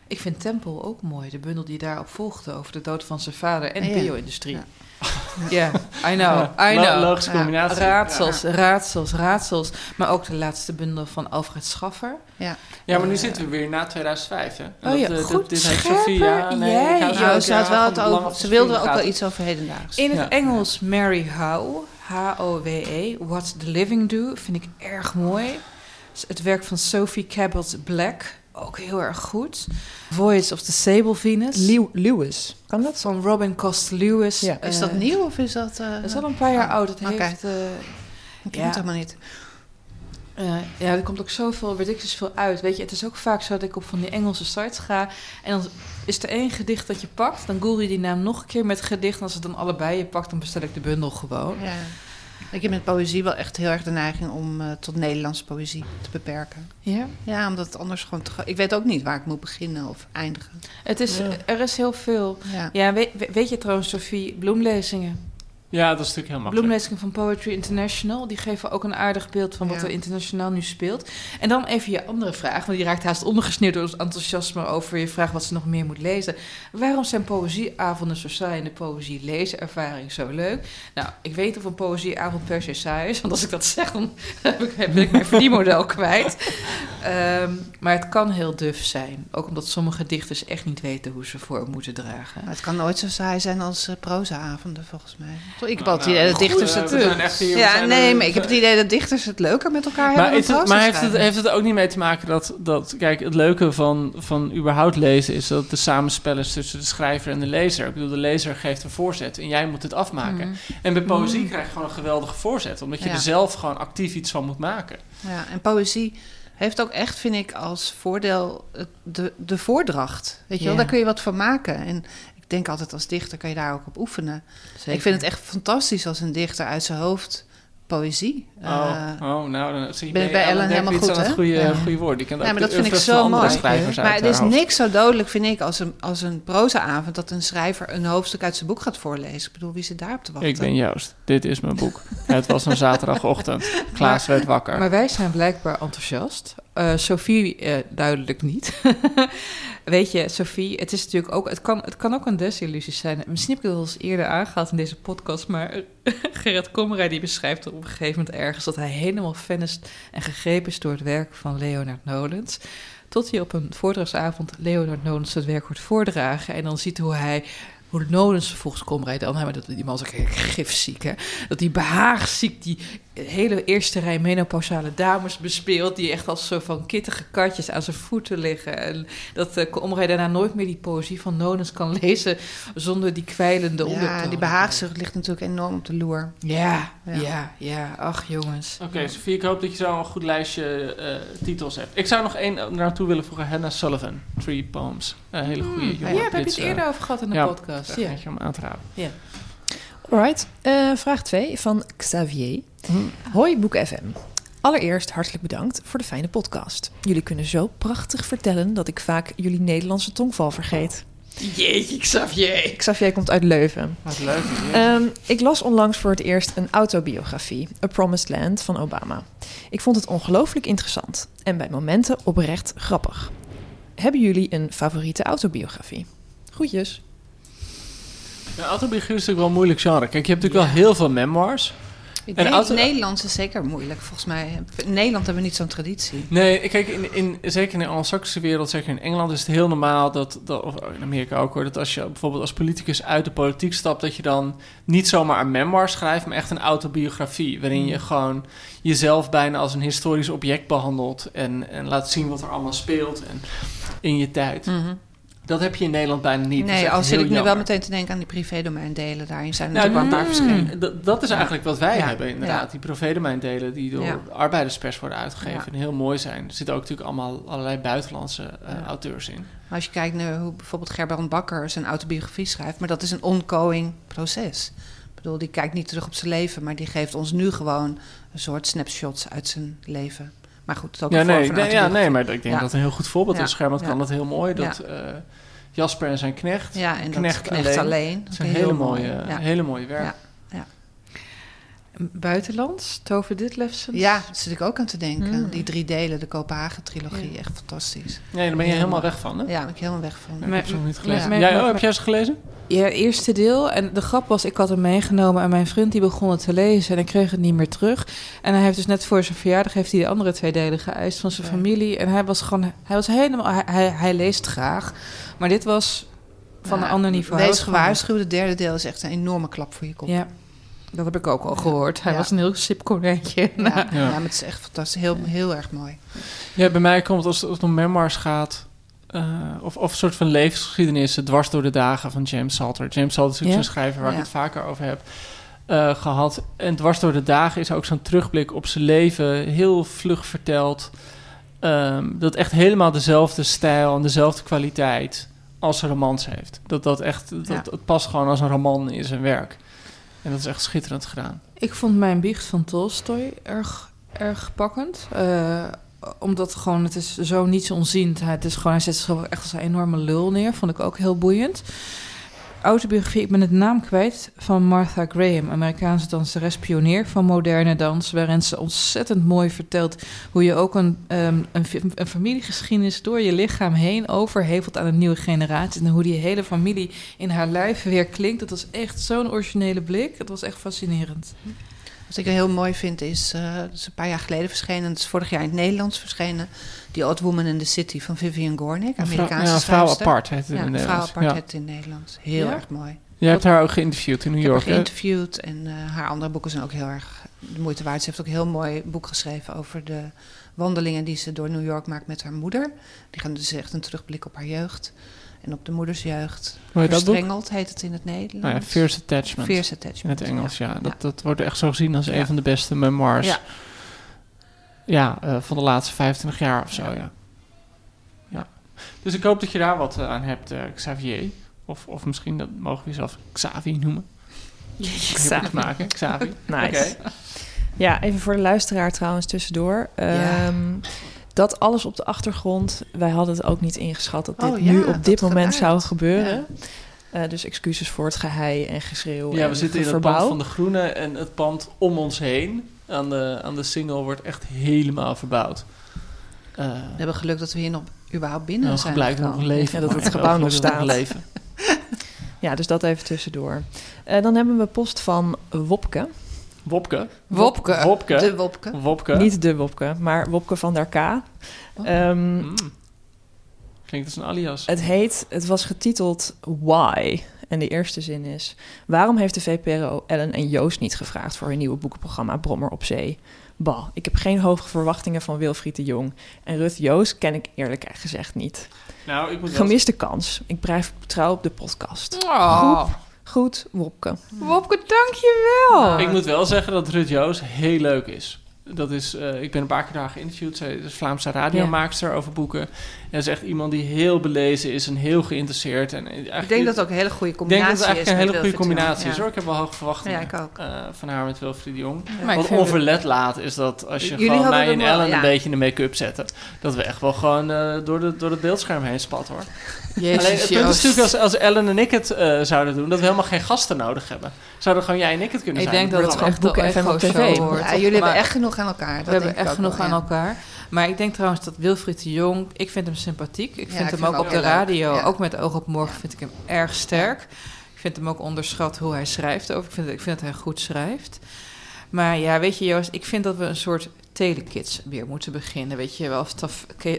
Ik vind Tempel ook mooi. De bundel die daarop volgde over de dood van zijn vader en Ja. bio-industrie. Ja. <laughs> Ja, I know, I know. Logische Ja. combinatie. Raadsels, raadsels, raadsels. Maar ook de laatste bundel van Alfred Schaffer. Ja, maar nu zitten we weer na 2005, hè? En Oh ja, dat, eh, goed, dit, dit heeft scherper. Sophie, ja, nee, Jij, Ja, ze, had ja, wel het over, ze wilde ook wel iets over hedendaags. In het Ja. Engels Mary Howe, H-O-W-E, What the Living Do, vind ik erg mooi. Het werk van Sophie Cabot Black, ook heel erg goed. Voyage of the Sable Venus. Lew- Lewis, kan dat? Van Robin Costa Lewis. Ja. Is dat Eh, nieuw of is dat... eh, Dat is al een paar jaar oh, oud. Het heeft... eh, Ik ken ja. het helemaal niet. Eh, ja, er komt ook zoveel, weet ik dus veel uit. Weet je, het is ook vaak zo dat ik op van die Engelse sites ga. En dan is er één gedicht dat je pakt. Dan google je die naam nog een keer met gedicht. En als het dan allebei je pakt, dan bestel ik de bundel gewoon. Ja. Ik heb met poëzie wel echt heel erg de neiging om eh, tot Nederlandse poëzie te beperken. Ja? Ja, omdat het anders gewoon... Te, ik weet ook niet waar ik moet beginnen of eindigen. Het is, Ja. Er is heel veel. Ja. Ja, weet, weet je trouwens, Sophie, bloemlezingen. Ja, dat is natuurlijk heel makkelijk. Bloemlezingen van Poetry International. Die geven ook een aardig beeld van wat Ja. er internationaal nu speelt. En dan even je andere vraag, want die raakt haast ondergesneeuwd door ons enthousiasme over je vraag wat ze nog meer moet lezen. Waarom zijn poëzieavonden zo saai en de poëzie-lezenervaring zo leuk? Nou, ik weet of een poëzieavond per se saai is, want als ik dat zeg, dan heb ik, ben ik mijn <laughs> verdienmodel kwijt. Ehm, maar het kan heel duf zijn. Ook omdat sommige dichters echt niet weten hoe ze voor moeten dragen. Maar het kan nooit zo saai zijn als uh, prozaavonden, volgens mij. Ik heb Nou, altijd het idee dat goed, dichters eh, het... we ja, nee, eh, maar ik heb het idee dat dichters het leuker met elkaar Maar, hebben het, maar heeft, het, heeft het ook niet mee te maken dat, dat... Kijk, het leuke van, van überhaupt lezen is dat de samenspel is tussen de schrijver en de lezer. Ik bedoel, de lezer geeft een voorzet en jij moet het afmaken. Mhm. En bij poëzie Mhm. krijg je gewoon een geweldige voorzet. Omdat je Ja. er zelf gewoon actief iets van moet maken. Ja, en poëzie heeft ook echt, vind ik, als voordeel de, de voordracht. Weet je wel, daar kun je wat van maken. En denk altijd als dichter kan je daar ook op oefenen. Zeker. Ik vind het echt fantastisch als een dichter uit zijn hoofd poëzie. Oh, eh, oh nou, dan zie je ben- bij Ellen helemaal goed, het hè? goede, Ja. goede woord. Die kan Ja, maar dat vind ik zo mooi. Maar er haar is hoofd. niks zo dodelijk, vind ik, als een, als een prozaavond... dat een schrijver een hoofdstuk uit zijn boek gaat voorlezen. Ik bedoel, wie zit daarop te wachten? Ik ben Joost. Dit is mijn boek. het was een zaterdagochtend. <laughs> Klaas werd wakker. Maar wij zijn blijkbaar enthousiast. Eh, Sophie eh, duidelijk niet. <laughs> Weet je, Sophie, het is natuurlijk ook, het kan, het kan ook een desillusie zijn. Misschien heb ik het al eens eerder aangehaald in deze podcast, maar <laughs> Gerrit Komrij die beschrijft op een gegeven moment ergens dat hij helemaal fan is en gegrepen is door het werk van Leonard Nolens. Tot hij op een voordragsavond Leonard Nolens het werk wordt voordragen en dan ziet hoe hij hoe Nolens volgens Komrij dan, maar dat, die man is ook gifziek, hè, dat die behaagziek die hele eerste rij menopausale dames bespeelt, die echt als zo van kittige katjes aan zijn voeten liggen. En dat uh, Komrij daarna nooit meer die poëzie van Nolens kan <laughs> lezen zonder die kwijlende Ja, ondertoon. die behaagzucht ligt natuurlijk enorm op de loer. Ja, ja, Ja. ja, ja. Ach, jongens. Oké, Sofie, ik hoop dat je zo een goed lijstje eh, titels hebt. Ik zou nog één naartoe willen voegen. Hannah Sullivan, Three Poems. Een hele goede Hmm, jonge ja, daar heb je het eerder over gehad in de ja, podcast. Ja. eentje om aan te raden. Ja. Alright, eh, vraag 2 van Xavier. Hoi Boek FM. Allereerst hartelijk bedankt voor de fijne podcast. Jullie kunnen zo prachtig vertellen dat ik vaak jullie Nederlandse tongval vergeet. Jeetje, Xavier. Xavier komt uit Leuven. Wat leuk. Ehm, ik las onlangs voor het eerst een autobiografie, A Promised Land van Obama. Ik vond het ongelooflijk interessant en bij momenten oprecht grappig. Hebben jullie een favoriete autobiografie? Groetjes. Ja, autobiografie is natuurlijk wel een moeilijk genre. Kijk, je hebt natuurlijk wel heel veel memoirs. Ik En auto- Nederlands is zeker moeilijk, volgens mij. In Nederland hebben we niet zo'n traditie. Nee, kijk, in, in, zeker in de anglo-saxische wereld, zeker in Engeland, is het heel normaal dat, dat, of in Amerika ook hoor, dat als je bijvoorbeeld als politicus uit de politiek stapt, dat je dan niet zomaar een memoir schrijft, maar echt een autobiografie, waarin je gewoon jezelf bijna als een historisch object behandelt en, en laat zien wat er allemaal speelt en, in je tijd. Dat heb je in Nederland bijna niet. Is Nee, al zit ik nu wel meteen te denken aan die privédomeindelen. Daarin zijn er Nou, natuurlijk wel een paar mm, verschillen. Dat is eigenlijk wat wij Ja, hebben, inderdaad. ja. Die privédomeindelen die door Ja. arbeiderspers worden uitgegeven Ja. en heel mooi zijn. Er zitten ook natuurlijk allemaal allerlei buitenlandse eh, Ja. auteurs in. Maar als je kijkt naar hoe bijvoorbeeld Gerbrand Bakker zijn autobiografie schrijft... maar dat is een ongoing proces. Ik bedoel, die kijkt niet terug op zijn leven... maar die geeft ons nu gewoon een soort snapshots uit zijn leven. Maar goed, ook Ja nee, ja, nee, maar ik denk Ja. dat het een heel goed voorbeeld Ja. is. Ja. kan dat heel mooi. Ja. Dat eh, Jasper en zijn knecht. Ja, en dat knecht, Knecht alleen. Dat is Dat een hele mooie, Ja. hele mooie werk. Ja. Ja. Buitenlands, Tover Ditlevsens. Ja, daar zit ik ook aan te denken. Hmm. Die drie delen, de Kopenhagen-trilogie, Ja. echt fantastisch. Nee, daar ben je helemaal weg van, hè? Ja, daar ben ik helemaal weg van. Ik heb ze nog niet gelezen. Jij, oh, heb jij ze gelezen? Ja, het eerste deel. En de grap was, ik had hem meegenomen en mijn vriend die begon het te lezen en ik kreeg het niet meer terug. En hij heeft dus net voor zijn verjaardag heeft hij de andere twee delen geëist van zijn Ja. familie. En hij was gewoon, hij was helemaal, hij, hij, hij leest graag. Maar dit was van Ja, een ander niveau. Hij Wees gewaarschuwd, het derde deel is echt een enorme klap voor je kop. Ja. Dat heb ik ook al gehoord. Hij Ja. was een heel sip konijntje. Ja, <laughs> Ja. ja. maar het is echt fantastisch. Heel, heel erg mooi. Ja, bij mij komt als, als het om memoirs gaat... eh, of, of een soort van levensgeschiedenissen... dwars door de dagen van James Salter. James Salter is Ja. zo'n schrijver waar Ja. ik het vaker over heb eh, gehad. En dwars door de dagen is ook zo'n terugblik op zijn leven... heel vlug verteld. Ehm, dat echt helemaal dezelfde stijl en dezelfde kwaliteit... als een romans heeft. Dat dat echt... Dat, Ja. Het past gewoon als een roman in zijn werk. En dat is echt schitterend gedaan. Ik vond Mijn Biecht van Tolstoy erg, erg pakkend. Eh, omdat gewoon, het is zo niets onziend. Het is gewoon, hij zet zich echt als een enorme lul neer. Vond ik ook heel boeiend. Autobiografie, ik ben het naam kwijt, van Martha Graham. Amerikaanse danseres, pionier van moderne dans. Waarin ze ontzettend mooi vertelt hoe je ook een, ehm, een, een familiegeschiedenis door je lichaam heen overhevelt aan een nieuwe generatie. En hoe die hele familie in haar lijf weer klinkt. Dat was echt zo'n originele blik. Het was echt fascinerend. Wat ik heel mooi vind is, dat is een paar jaar geleden verschenen, het is vorig jaar in het Nederlands verschenen, The Odd Woman in the City van Vivian Gornick, Amerikaanse ja, vrouw apart heet het in ja, het een vrouw apart Ja. heet in het Nederlands. Heel Ja? erg mooi. Je hebt haar ook geïnterviewd in New Ik heb York, haar hè? geïnterviewd en eh, haar andere boeken zijn ook heel erg de moeite waard. Ze heeft ook een heel mooi boek geschreven over de wandelingen die ze door New York maakt met haar moeder. Die gaan dus echt een terugblik op haar jeugd en op de moeders jeugd. Hoe heet dat boek? Verstrengeld heet het in het Nederlands. Nou ja, Fierce Attachment. Fierce In Attachment. het Engels, ja. Dat, Ja. dat wordt echt zo gezien als Ja. een van de beste memoirs. Ja. Ja, eh, van de laatste 25 jaar of zo, ja. ja. Dus ik hoop dat je daar wat eh, aan hebt, eh, Xavier. Of, of misschien dat mogen we jezelf Xavi noemen. <laughs> Xavi. Maken, Xavi. <laughs> Nice. Ja, even voor de luisteraar trouwens tussendoor. Ehm, Dat alles op de achtergrond, wij hadden het ook niet ingeschat dat dit Oh ja, nu op dit moment zou gebeuren. Eh, dus excuses voor het gehei en geschreeuw. Ja, en we zitten in het verbouw. pand van de Groene en het pand om ons heen aan de, aan de single wordt echt helemaal verbouwd. Eh, We hebben geluk dat we hier nog überhaupt binnen nou, zijn. blijkt nog leven. Ja, dat het <laughs> gebouw nog staat. leven. <laughs> Ja, dus dat even tussendoor. Eh, dan hebben we post van Wopke. Wopke. Wopke. Wopke. De Wopke. Wopke. Niet de Wopke, maar Wopke van der K. Ehm, Mm. Klinkt als een alias. Het heet, het was getiteld Why. En de eerste zin is: Waarom heeft de VPRO Ellen en Joost niet gevraagd voor hun nieuwe boekenprogramma Brommer op Zee? Bah, ik heb geen hoge verwachtingen van Wilfried de Jong. En Ruth Joost ken ik eerlijk gezegd niet. Nou, ik moet wel Gemiste kans. Ik blijf trouw op de podcast. Oh, goed Wopke. Wopke, dankjewel. Ik moet wel zeggen dat Rut Joos heel leuk is. Dat is, eh, ik ben een paar keer daar geïnterviewd. Zij is Vlaamse radiomaakster over boeken. En dat is echt iemand die heel belezen is en heel geïnteresseerd. En eigenlijk, Ik denk dat het ook een hele goede ik combinatie denk dat het eigenlijk is. een hele goede combinatie is. ja. Hoor. Ik heb wel hoge verwachtingen Ja, ik ook. eh, van haar met Wilfried de Jong. Maar ik Wat onverlet laat is dat als je Jullie gewoon mij en Ellen ja. een beetje in de make-up zetten... dat we echt wel gewoon eh, door, de, door het beeldscherm heen spat, hoor. Jezus, Alleen het punt is natuurlijk als, als Ellen en ik het eh, zouden doen... dat we helemaal geen gasten nodig hebben. Zouden gewoon jij en ik het kunnen Ik zijn? denk dat het gewoon Boeken FM op tv. Ja, jullie Maar hebben echt genoeg aan elkaar. We dat hebben denk ik echt genoeg wel, aan ja. elkaar. Maar ik denk trouwens dat Wilfried de Jong... Ik vind hem sympathiek. Ik Ja, vind ik hem vind ook hem op de leuk. radio, ook met Oog op Morgen, vind ik hem erg sterk. Ik vind hem ook onderschat hoe hij schrijft over. Ik vind, ik vind dat hij goed schrijft. Maar ja, weet je Joost, ik vind dat we een soort telekids weer moeten beginnen. Weet je wel, of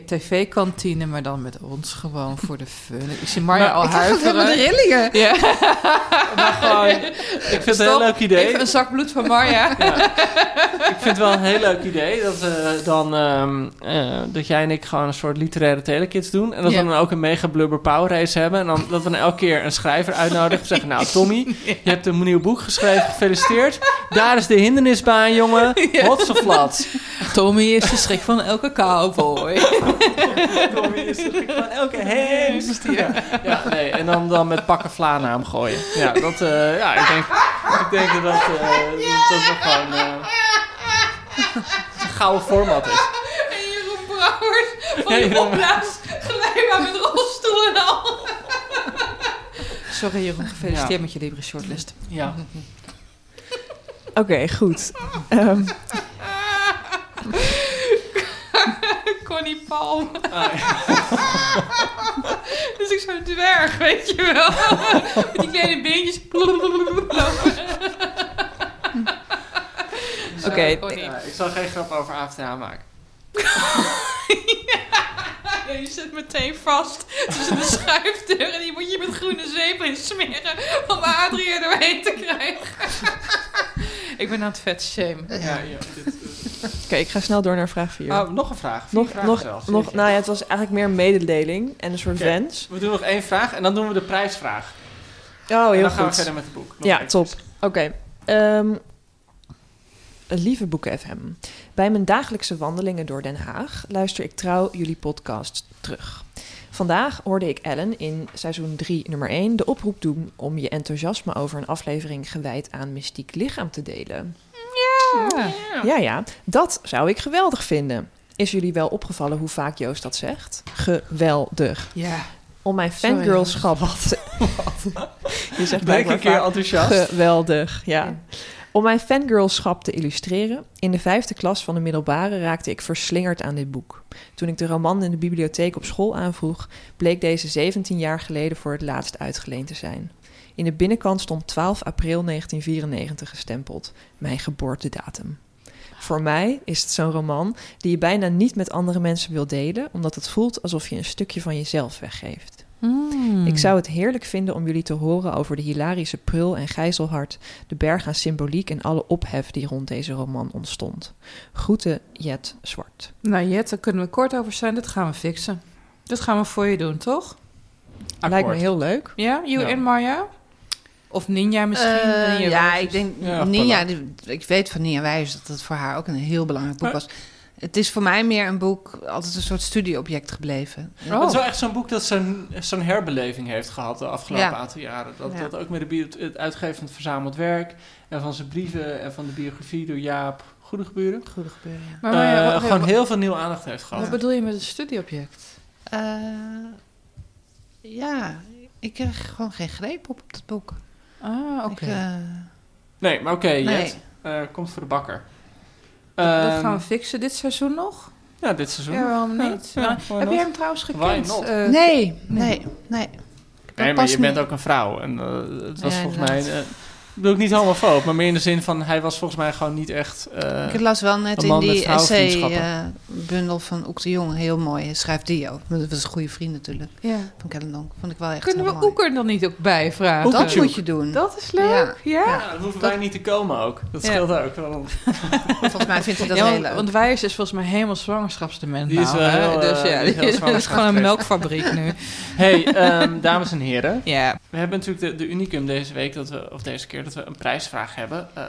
tv-kantine, maar dan met ons gewoon voor de fun. Ik zie Marja al Ik ook helemaal de huiveren. rillingen. Ja. <laughs> Maar gewoon, ik vind het een heel leuk idee. Even een zak bloed van Marja. Ik vind het wel een heel leuk idee dat, we dan, ehm, eh, dat jij en ik gewoon een soort literaire telekids doen. En dat Ja. we dan ook een mega blubber power race hebben. En dan, dat we dan elke keer een schrijver uitnodigen. We zeggen, nou Tommy, <laughs> je hebt een nieuw boek geschreven. Gefeliciteerd. Daar is de hindernisbaan, jongen. Hotse flats. Tommy is de schrik van elke cowboy. <laughs> Tommy is de schrik van elke hengst. Ja, ja nee. En dan, dan met pakken vla naar hem gooien. Ja, dat, eh, ja ik, denk, ik denk dat dat, eh, dat, dat gewoon eh, een gouden format is. En Jeroen Brouwers van Ja, die Jeroen. opblaas glijbaan met rolstoel en al. Sorry Jeroen, gefeliciteerd Ja. met je libre shortlist. Ja. Oké, goed. Ehm, <laughs> Connie Palm. Ah, <laughs> dus ik zo'n dwerg, weet je wel. <laughs> Met die kleine beentjes. Oké. Ja, ik zal geen grap over AFTA maken. Ja, je zit meteen vast tussen de <laughs> schuifdeur en die moet je met groene zeep in smeren om Adrie er doorheen te krijgen. <laughs> Ik ben aan het vet shame. Ja, ja, dit, Oké, ik ga snel door naar vraag 4. Oh, nog een vraag. Vier nog, vragen nog, zelfs. nog, nou ja, het was eigenlijk meer een mededeling en een soort wens. We doen nog één vraag en dan doen we de prijsvraag. Oh, en heel dan gaan we verder met het boek. Nog Ja, even. top. Oké. Ehm, lieve Boeken FM. Bij mijn dagelijkse wandelingen door Den Haag luister ik trouw jullie podcast terug. Vandaag hoorde ik Ellen in seizoen 3, nummer 1 de oproep doen om je enthousiasme over een aflevering gewijd aan mystiek lichaam te delen. Ja. Ja, ja, dat zou ik geweldig vinden. Is jullie wel opgevallen hoe vaak Joost dat zegt? Geweldig. Ja. Om mijn Sorry, fangirlschap... te- <laughs> Je zegt blijkbaar een keer vaak enthousiast? Geweldig, ja. Om mijn fangirlschap te illustreren, in de vijfde klas van de middelbare raakte ik verslingerd aan dit boek. Toen ik de roman in de bibliotheek op school aanvroeg, bleek deze 17 jaar geleden voor het laatst uitgeleend te zijn. In de binnenkant stond 12 april 1994 gestempeld, mijn geboortedatum. Voor mij is het zo'n roman die je bijna niet met andere mensen wil delen, omdat het voelt alsof je een stukje van jezelf weggeeft. Hmm. Ik zou het heerlijk vinden om jullie te horen over de hilarische prul en gijzelhart, de berg aan symboliek en alle ophef die rond deze roman ontstond. Groeten, Jet Zwart. Nou, Jet, daar kunnen we kort over zijn. Dat gaan we fixen. Dat gaan we voor je doen, toch? Lijkt me heel leuk. Ja, you Ja. en Marja? Of Ninja misschien? Eh, Ninja ja, ik denk Ja, Ninja. die- Ik weet van Ninja Wijs dat het voor haar ook een heel belangrijk boek was. Het is voor mij meer een boek, altijd een soort studieobject gebleven. Oh. Het is wel echt zo'n boek dat zo'n zo'n herbeleving heeft gehad de afgelopen Ja. aantal jaren. Dat, Ja. dat ook met de het uitgeven van het verzameld werk en van zijn brieven en van de biografie door Jaap Goede Geburen. Goede gebeuren. ja. Maar Marja, Eh, wat- gewoon wat- heel veel nieuwe aandacht heeft gehad. Wat bedoel je met een studieobject? Eh, ja, ik kreeg gewoon geen greep op, op dat boek. Ah, oké. Eh, Nee, maar oké, Nee. Eh, komt voor de bakker. Ehm, gaan we fixen dit seizoen nog? Ja, dit seizoen. Ja, waarom niet? Ja, heb jij hem trouwens gekend? Eh, nee, nee, nee. Maar je bent ook een vrouw. En eh, het was Ja, volgens inderdaad. mij... eh, ik bedoel ik niet homofoob, maar meer in de zin van... Hij was volgens mij gewoon niet echt... eh, Ik las wel net in die essay-bundel van Oek de Jong heel mooi. Schrijft die ook. Dat was een goede vriend natuurlijk. ja. Van Kellendonk. Vond ik wel echt Kunnen we mooi. Oeker dan niet ook bijvragen? Dat moet je doen. Dat is leuk, ja? Ja. ja, dan hoeven wij niet te komen ook. Dat Ja. scheelt ook. Want <laughs> Volgens mij vindt hij dat Ja, heel want, leuk. want Wijers is volgens mij helemaal zwangerschapsdement Die is nou, wel heel, Dus eh, ja, die is heel <laughs> die is gewoon een melkfabriek nu. hey, ehm, dames en heren. Ja. We hebben natuurlijk de, de unicum deze week, dat we, of deze keer, dat we een prijsvraag hebben. Eh,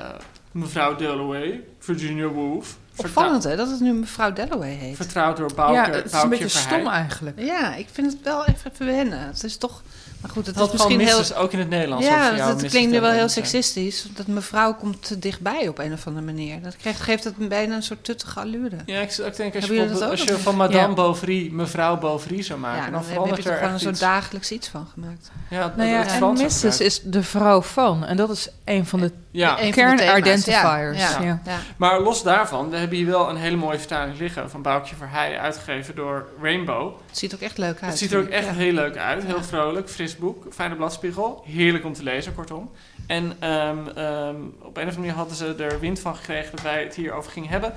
mevrouw Dalloway, Virginia Woolf. Opvallend hè, dat het nu mevrouw Dalloway heet. Vertrouwd door Bouke, ja, het is een beetje Verheij. stom eigenlijk. Ja, ik vind het wel even verwennen. Het is toch... Maar goed, het Dat is is misschien heel... ook in het Nederlands. of Ja, dat Mrs. klinkt nu wel heel seksistisch. Dat mevrouw komt te dichtbij op een of andere manier. Dat geeft, geeft het bijna een soort tuttige allure. Ja, ik, ik denk als je, als je van Madame Ja. Bovary mevrouw Bovary zou maken, Ja, dan, dan heb, heb verandert je er toch gewoon een soort dagelijks iets van gemaakt. Ja, het- Nou ja, en Mrs. is de vrouw van. En dat is een van de Ja, Een identifiers, Ja, ja, ja. ja. maar los daarvan, we hebben hier wel een hele mooie vertaling liggen van Boukje Verheij, uitgegeven door Rainbow. Het ziet er ook echt leuk uit. Het ziet er ook ik. echt Ja. heel leuk uit. Heel Ja. vrolijk, fris boek, fijne bladspiegel. Heerlijk om te lezen, kortom. En ehm, ehm, op een of andere manier hadden ze er wind van gekregen dat wij het hierover gingen hebben.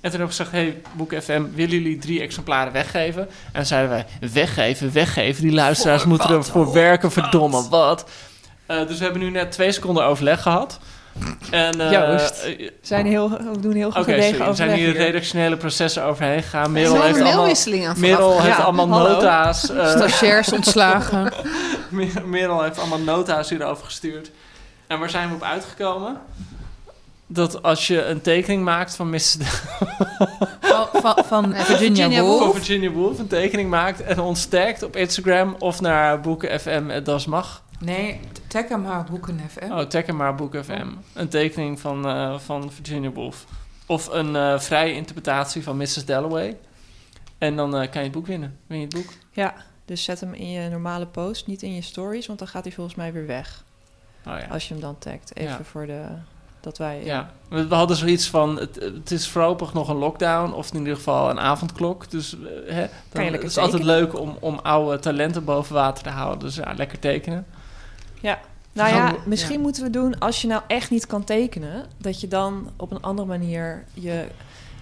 En toen hebben we gezegd, hey, Boek FM, willen jullie drie exemplaren weggeven? En dan zeiden wij, weggeven, weggeven. Die luisteraars Voor moeten ervoor werken, verdomme, wat. Eh, dus we hebben nu net twee seconden overleg gehad. En, Joost. We, zijn heel, we doen heel gedegen sorry, er zijn hier redactionele processen overheen gegaan. Er Merel heeft allemaal, Merel heeft Ja, allemaal hallo. nota's. eh, stagiairs ontslagen. <laughs> Mer- Merel heeft allemaal nota's hierover gestuurd. En waar zijn we op uitgekomen? Dat als je een tekening maakt van Miss... Van, van, <laughs> van Virginia Virginia Woolf. Voor Virginia Woolf een tekening maakt en ons tagt op Instagram of naar Boeken FM, dat mag. Nee, tag hem maar Boeken FM. Oh, tag hem maar Boeken FM. Een tekening van, eh, van Virginia Woolf. Of een eh, vrije interpretatie van Mrs. Dalloway. En dan eh, kan je het boek winnen. Win je het boek? Ja, dus zet hem in je normale post, niet in je stories, want dan gaat hij volgens mij weer weg. Oh ja. Als je hem dan tagt. Even Ja. voor de... Dat wij... Ja, we, we hadden zoiets van, het, het is voorlopig nog een lockdown, of in ieder geval een avondklok. Dus hè, dan het is altijd leuk om, om oude talenten boven water te houden. Dus ja, lekker tekenen. Nou ja, Zo- misschien ja. moeten we doen, als je nou echt niet kan tekenen, dat je dan op een andere manier je,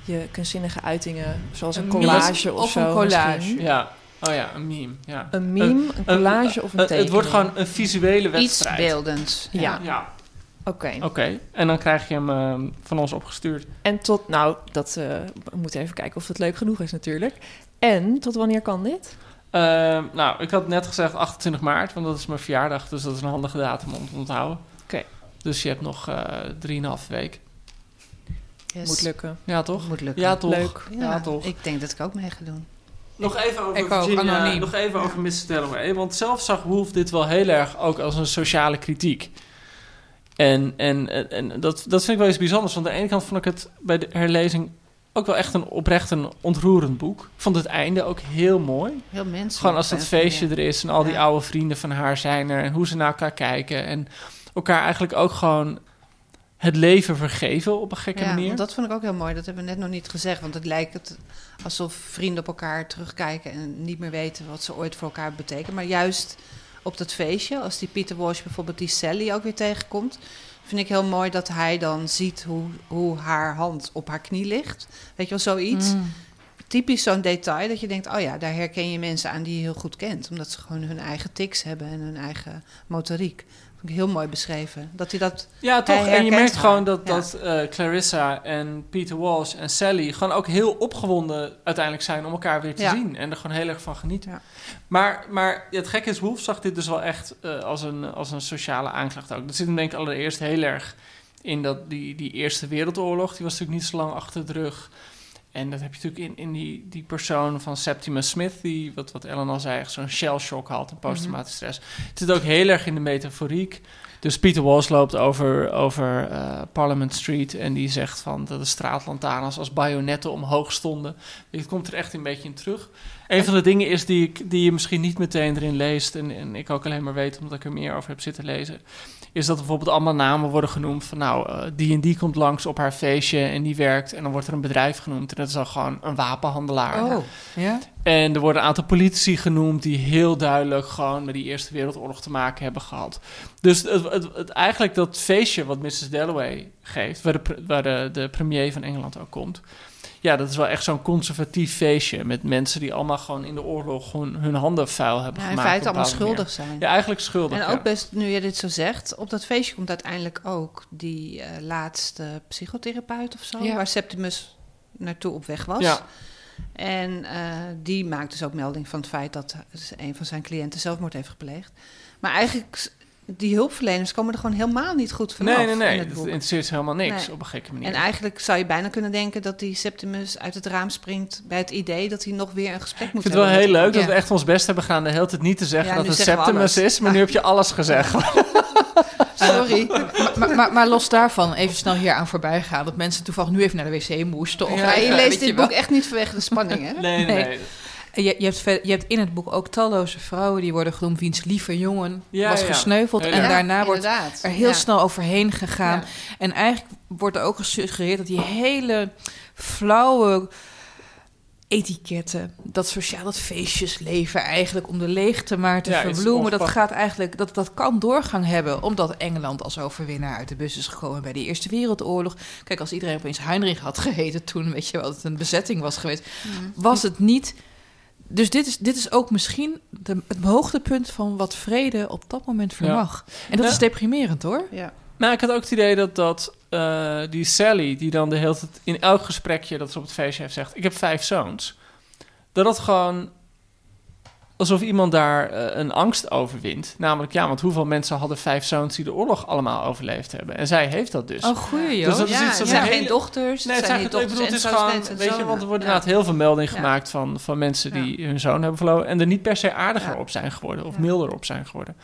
je kunstzinnige uitingen, zoals een, Een collage of, of zo. een collage. misschien. Ja, oh ja, een meme. Ja. Een meme, een collage of een tekening. Het wordt gewoon een visuele Iets wedstrijd. beeldends. Ja. Ja. Oké. Oké, en dan krijg je hem ehm, van ons opgestuurd. En tot, nou, dat, eh, we moeten even kijken of het leuk genoeg is natuurlijk. En tot wanneer kan dit? Ehm, nou, ik had net gezegd 28 maart, want dat is mijn verjaardag. Dus dat is een handige datum om te onthouden. Oké. Dus je hebt nog eh 3,5 week. Yes. Moet lukken. Ja, toch? Moet lukken. Ja, toch? Leuk. Ja, toch? Ik denk dat ik ook mee ga doen. Nog even over Ik Virginia, anoniem. nog even over Mrs. Dalloway. Want zelf zag Wolf dit wel heel erg ook als een sociale kritiek. En, en, en, en dat, dat vind ik wel iets bijzonders. Want aan de ene kant vond ik het bij de herlezing ook wel echt een oprecht een ontroerend boek. Ik vond het einde ook heel mooi. Heel menselijk. Gewoon als dat feestje ja. er is en al die Ja. oude vrienden van haar zijn er en hoe ze naar elkaar kijken en elkaar eigenlijk ook gewoon het leven vergeven op een gekke Ja, manier. dat vond ik ook heel mooi. Dat hebben we net nog niet gezegd. Want het lijkt het alsof vrienden op elkaar terugkijken en niet meer weten wat ze ooit voor elkaar betekenen. Maar juist op dat feestje, als die Peter Walsh bijvoorbeeld die Sally ook weer tegenkomt, vind ik heel mooi dat hij dan ziet hoe, hoe haar hand op haar knie ligt. Weet je wel, zoiets. Mm. Typisch zo'n detail dat je denkt, oh ja, daar herken je mensen aan die je heel goed kent. Omdat ze gewoon hun eigen tics hebben en hun eigen motoriek. Heel mooi beschreven. Dat hij dat Ja, toch? En je merkt gewoon dat, Ja. dat eh, Clarissa en Peter Walsh en Sally gewoon ook heel opgewonden uiteindelijk zijn om elkaar weer te Ja. zien. En er gewoon heel erg van genieten. Ja. Maar, maar het gekke is, Wolf zag dit dus wel echt eh, als, een, als een sociale aanklacht ook. Dat zit hem denk ik allereerst heel erg in dat die, die Eerste Wereldoorlog. Die was natuurlijk niet zo lang achter de rug. En dat heb je natuurlijk in, in die, die persoon van Septimus Smith, die, wat, wat Ellen al zei, echt zo'n shell shock had, een posttraumatische stress. Het zit ook heel erg in de metaforiek. Dus Peter Walsh loopt over, over eh, Parliament Street en die zegt van dat de straatlantaarns als bajonetten omhoog stonden. Het komt er echt een beetje in terug. Een van de dingen is die, ik, die je misschien niet meteen erin leest en, en ik ook alleen maar weet omdat ik er meer over heb zitten lezen, is dat bijvoorbeeld allemaal namen worden genoemd van nou, eh, die en die komt langs op haar feestje en die werkt en dan wordt er een bedrijf genoemd en dat is dan gewoon een wapenhandelaar. Oh, ja? En er worden een aantal politici genoemd die heel duidelijk gewoon met die Eerste Wereldoorlog te maken hebben gehad. Dus het, het, het- eigenlijk dat feestje wat Mrs. Dalloway geeft, waar, de, waar de, de premier van Engeland ook komt. Ja, dat is wel echt zo'n conservatief feestje met mensen die allemaal gewoon in de oorlog gewoon hun handen vuil hebben ja, in gemaakt. feite allemaal schuldig zijn. Ja, eigenlijk schuldig. En ja. ook best, nu je dit zo zegt, op dat feestje komt uiteindelijk ook die eh, laatste psychotherapeut of zo, Ja. waar Septimus naartoe op weg was. Ja. En eh, die maakt dus ook melding van het feit dat een van zijn cliënten zelfmoord heeft gepleegd. Maar eigenlijk, die hulpverleners komen er gewoon helemaal niet goed vanaf Nee, nee, nee. in het Het boek. interesseert ze helemaal niks Nee. op een gekke manier. En eigenlijk zou je bijna kunnen denken dat die Septimus uit het raam springt bij het idee dat hij nog weer een gesprek ik moet vind het wel hebben. heel leuk dat we echt ons best hebben gedaan de hele tijd niet te zeggen Ja, dat het Septimus is, maar nu heb je alles gezegd. <laughs> Sorry. maar, maar, maar, maar los daarvan, even snel hier aan voorbij gaan. Dat mensen toevallig nu even naar de wc moesten. Of Ja, je leest dit wel. boek echt niet vanwege de spanning, hè? Nee, nee, Nee. Je, je, hebt je hebt in het boek ook talloze vrouwen die worden genoemd... wiens lieve jongen Ja, was ja. gesneuveld. En daarna wordt inderdaad. er heel Ja. snel overheen gegaan. Ja. En eigenlijk wordt er ook gesuggereerd dat die hele flauwe etiketten, dat sociaal dat feestjesleven eigenlijk om de leegte maar te verbloemen, dat gaat eigenlijk, dat, dat kan doorgang hebben, omdat Engeland als overwinnaar uit de bus is gekomen bij de Eerste Wereldoorlog. Kijk, als iedereen opeens Heinrich had geheten toen, weet je wel, dat het een bezetting was geweest, was het niet. Dus dit is, dit is ook misschien de, het hoogtepunt van wat vrede op dat moment vermag. En dat Ja. is deprimerend hoor. Ja. Nou, ik had ook het idee dat, dat eh, die Sally, die dan de hele tijd in elk gesprekje dat ze op het feestje heeft zegt: Ik heb vijf zoons. Dat dat gewoon alsof iemand daar eh, een angst overwint. Namelijk, ja, want hoeveel mensen hadden vijf zoons die de oorlog allemaal overleefd hebben? En zij heeft dat dus. Oh, goeie joh. Dus dat is ja, iets dat het zijn een geen dochters, Nee, het zijn niet ik bedoel, dochters het en is gewoon, weet je, want er worden Ja. inderdaad heel veel meldingen Ja. gemaakt van, van mensen die hun zoon hebben verloren en er niet per se aardiger op zijn geworden of milder op zijn geworden.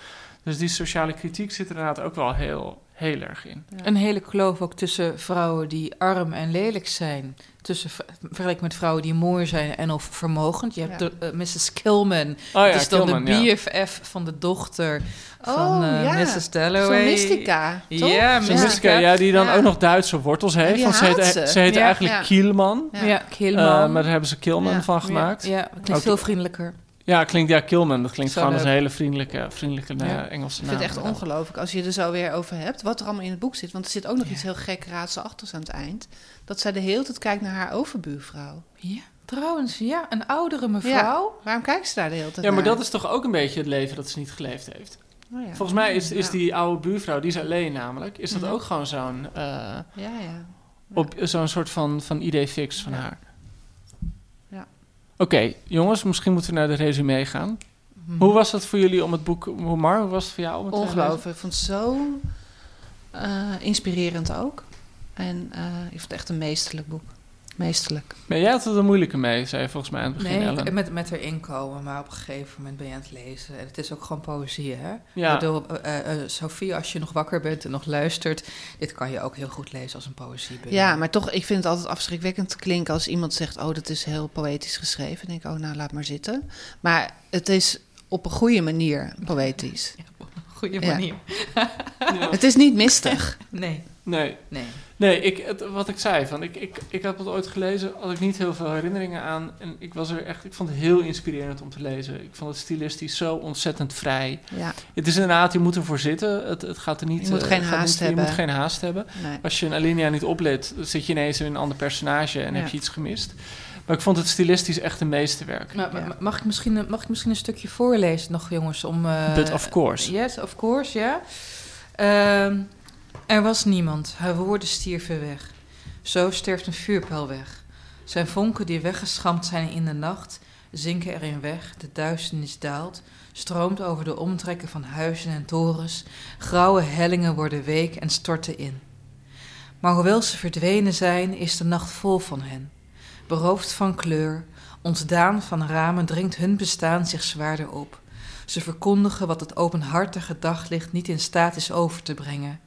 Dus die sociale kritiek zit er inderdaad ook wel heel, heel erg in. Een hele kloof ook tussen vrouwen die arm en lelijk zijn. Tussen v- vergeleken met vrouwen die mooi zijn en of vermogend. Je hebt Ja. de, eh, Mrs. Kilman. Oh ja, dat is dan Kilman, de ja. BFF van de dochter Oh, van eh, ja. Mrs. Dalloway. Zo'n mystica, toch? Ja, mystica. mystica, ja, die dan Ja. ook nog Duitse wortels heeft. die Want ze heet, haat ze. ze heet Ja. eigenlijk Ja. Kielman. Ja. Eh, maar daar hebben ze Kilman Ja. van gemaakt. Ja, ja, klinkt Ook- veel vriendelijker. Klinkt ja Kilman. Dat klinkt Zo gewoon als een hele vriendelijke, vriendelijke eh, Ja. Engelse Ik naam. vind het echt ongelooflijk als je er zo weer over hebt, wat er allemaal in het boek zit. Want er zit ook nog iets heel gek raadselachtigs aan het eind. Dat zij de hele tijd kijkt naar haar overbuurvrouw. Ja, trouwens, ja, een oudere mevrouw. Waarom kijkt ze daar de hele tijd Ja, maar naar? dat is toch ook een beetje het leven dat ze niet geleefd heeft. Oh ja. Volgens mij is, is Ja. die oude buurvrouw, die is alleen namelijk, is dat Mhm. ook gewoon zo'n eh, Ja, ja. op zo'n soort van, van idee fix van Ja. haar. Oké, jongens, misschien moeten we naar de resume gaan. Mhm. Hoe was het voor jullie om het boek, Mar, hoe was het voor jou om het? Ongelooflijk. Ik vond het zo eh, inspirerend ook. En eh, ik vond het echt een meesterlijk boek. Meesterlijk. Maar jij had het er moeilijker mee, zei je volgens mij aan het begin, Nee, Ellen. met, met erin komen, maar op een gegeven moment ben je aan het lezen. En het is ook gewoon poëzie, hè? Ja. Ik bedoel, eh, eh, eh, Sophie, als je nog wakker bent en nog luistert... dit kan je ook heel goed lezen als een poëzie. Ja, maar toch, ik vind het altijd afschrikwekkend klinken als iemand zegt: Oh, dat is heel poëtisch geschreven. Dan denk ik: Oh, nou, laat maar zitten. Maar het is op een goede manier poëtisch. <laughs> Goeie Ja. manier. <laughs> Het is niet mistig. Nee. Nee. Nee. Nee, ik, het, wat ik zei, van, ik, ik, ik had het ooit gelezen, had ik niet heel veel herinneringen aan. En ik, was er echt, ik vond het heel inspirerend om te lezen. Ik vond het stilistisch zo ontzettend vrij. Ja. Het is inderdaad, je moet ervoor zitten. Het, het gaat er niet... Je moet eh, geen gaat haast niet- hebben. Je moet geen haast hebben. Nee. Als je een alinea niet oplet, zit je ineens in een ander personage en Ja. heb je iets gemist. Maar ik vond het stilistisch echt een meesterwerk. Maar, maar- mag, ik misschien, een- mag ik misschien een stukje voorlezen nog, jongens? Om, eh, But of course. Yes, of course, ja. Ehm, er was niemand. Haar woorden stierven weg. Zo sterft een vuurpijl weg. Zijn vonken die weggeschampt zijn in de nacht... zinken erin weg, de duisternis daalt... stroomt over de omtrekken van huizen en torens... grauwe hellingen worden week en storten in. Maar hoewel ze verdwenen zijn, is de nacht vol van hen beroofd van kleur, ontdaan van ramen, dringt hun bestaan zich zwaarder op. Ze verkondigen wat het openhartige daglicht niet in staat is over te brengen.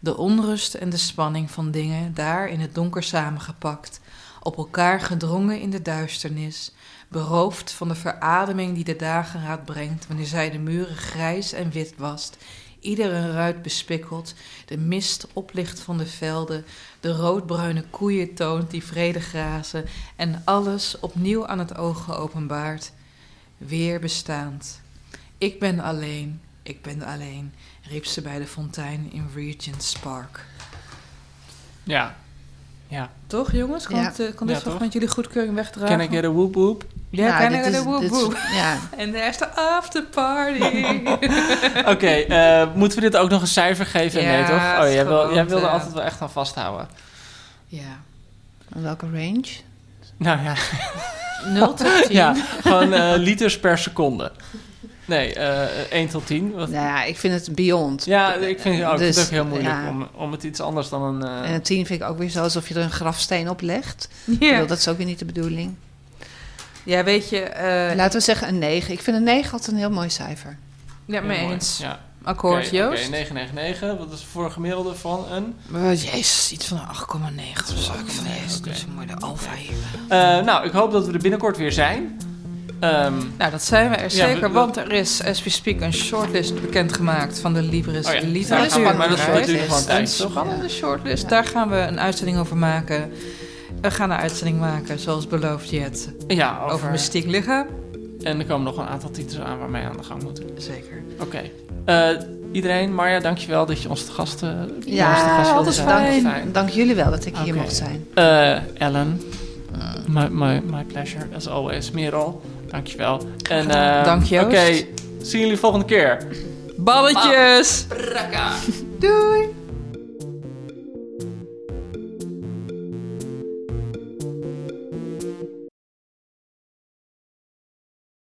De onrust en de spanning van dingen daar in het donker samengepakt, op elkaar gedrongen in de duisternis, beroofd van de verademing die de dageraad brengt wanneer zij de muren grijs en wit wast, iedere ruit bespikkelt, de mist oplicht van de velden, de roodbruine koeien toont die vrede grazen en alles opnieuw aan het oog geopenbaard, weer bestaand. Ik ben alleen, ik ben alleen, riep ze bij de fontein in Regent's Park. Ja. Ja. Toch, jongens? Kan, Ja. het, eh, dit toch toch? met jullie goedkeuring wegdragen? Can I get a whoop whoop? Ja, Nou, can I get is- a whoop? ja. <laughs> En there's the after party. <laughs> Oké, eh, moeten we dit ook nog een cijfer geven? Ja, nee, toch? Oh, jij, wil, jij wilde te- altijd wel echt aan vasthouden. ja. En welke range? Nou ja. 0 tot 10. <laughs> ja, gewoon eh, liters per seconde. Nee, eh 1 tot 10. Wat- Nou ja, ik vind het beyond. Ja, ik vind, oh, ik vind Dus, het ook heel moeilijk ja. om, om het iets anders dan een... eh, En een tien vind ik ook weer zo alsof je er een grafsteen op legt. Bedoel, dat is ook weer niet de bedoeling. Ja, weet je... eh, Laten we zeggen een 9. Ik vind een 9 altijd een heel mooi cijfer. ja, mee eens. Ja. Akkoord, Oké, Joost? Oké, 999. Wat is voor een gemiddelde van een... Oh, jezus, iets van een 8,9 of zo. Ik oké. niet zo mooi de alfa hier. Eh, nou, ik hoop dat we er binnenkort weer zijn. Ehm, Nou, dat zijn we er Ja, zeker, we- want er is, as we speak, een shortlist bekendgemaakt van de Libris Oh ja, Literatuur. ja, maar dat duurt nog wel een Een tijd, toch? spannende shortlist, daar gaan we een uitzending over maken. We gaan een uitzending maken, zoals beloofd, Jet, ja, over, over mystiek lichaam. En er komen nog een aantal titels aan waarmee we aan de gang moeten. Zeker. Oké. Eh, iedereen, Marja, dankjewel dat je ons te gast, eh, ons te Ja, gast wilde altijd zijn. fijn. Dank jullie wel dat ik hier mocht zijn. Eh, Ellen, my, my, my pleasure, as always. Merel, dankjewel. En, eh, Dank. Oké, zien jullie volgende keer. Balletjes! Brakka. Doei!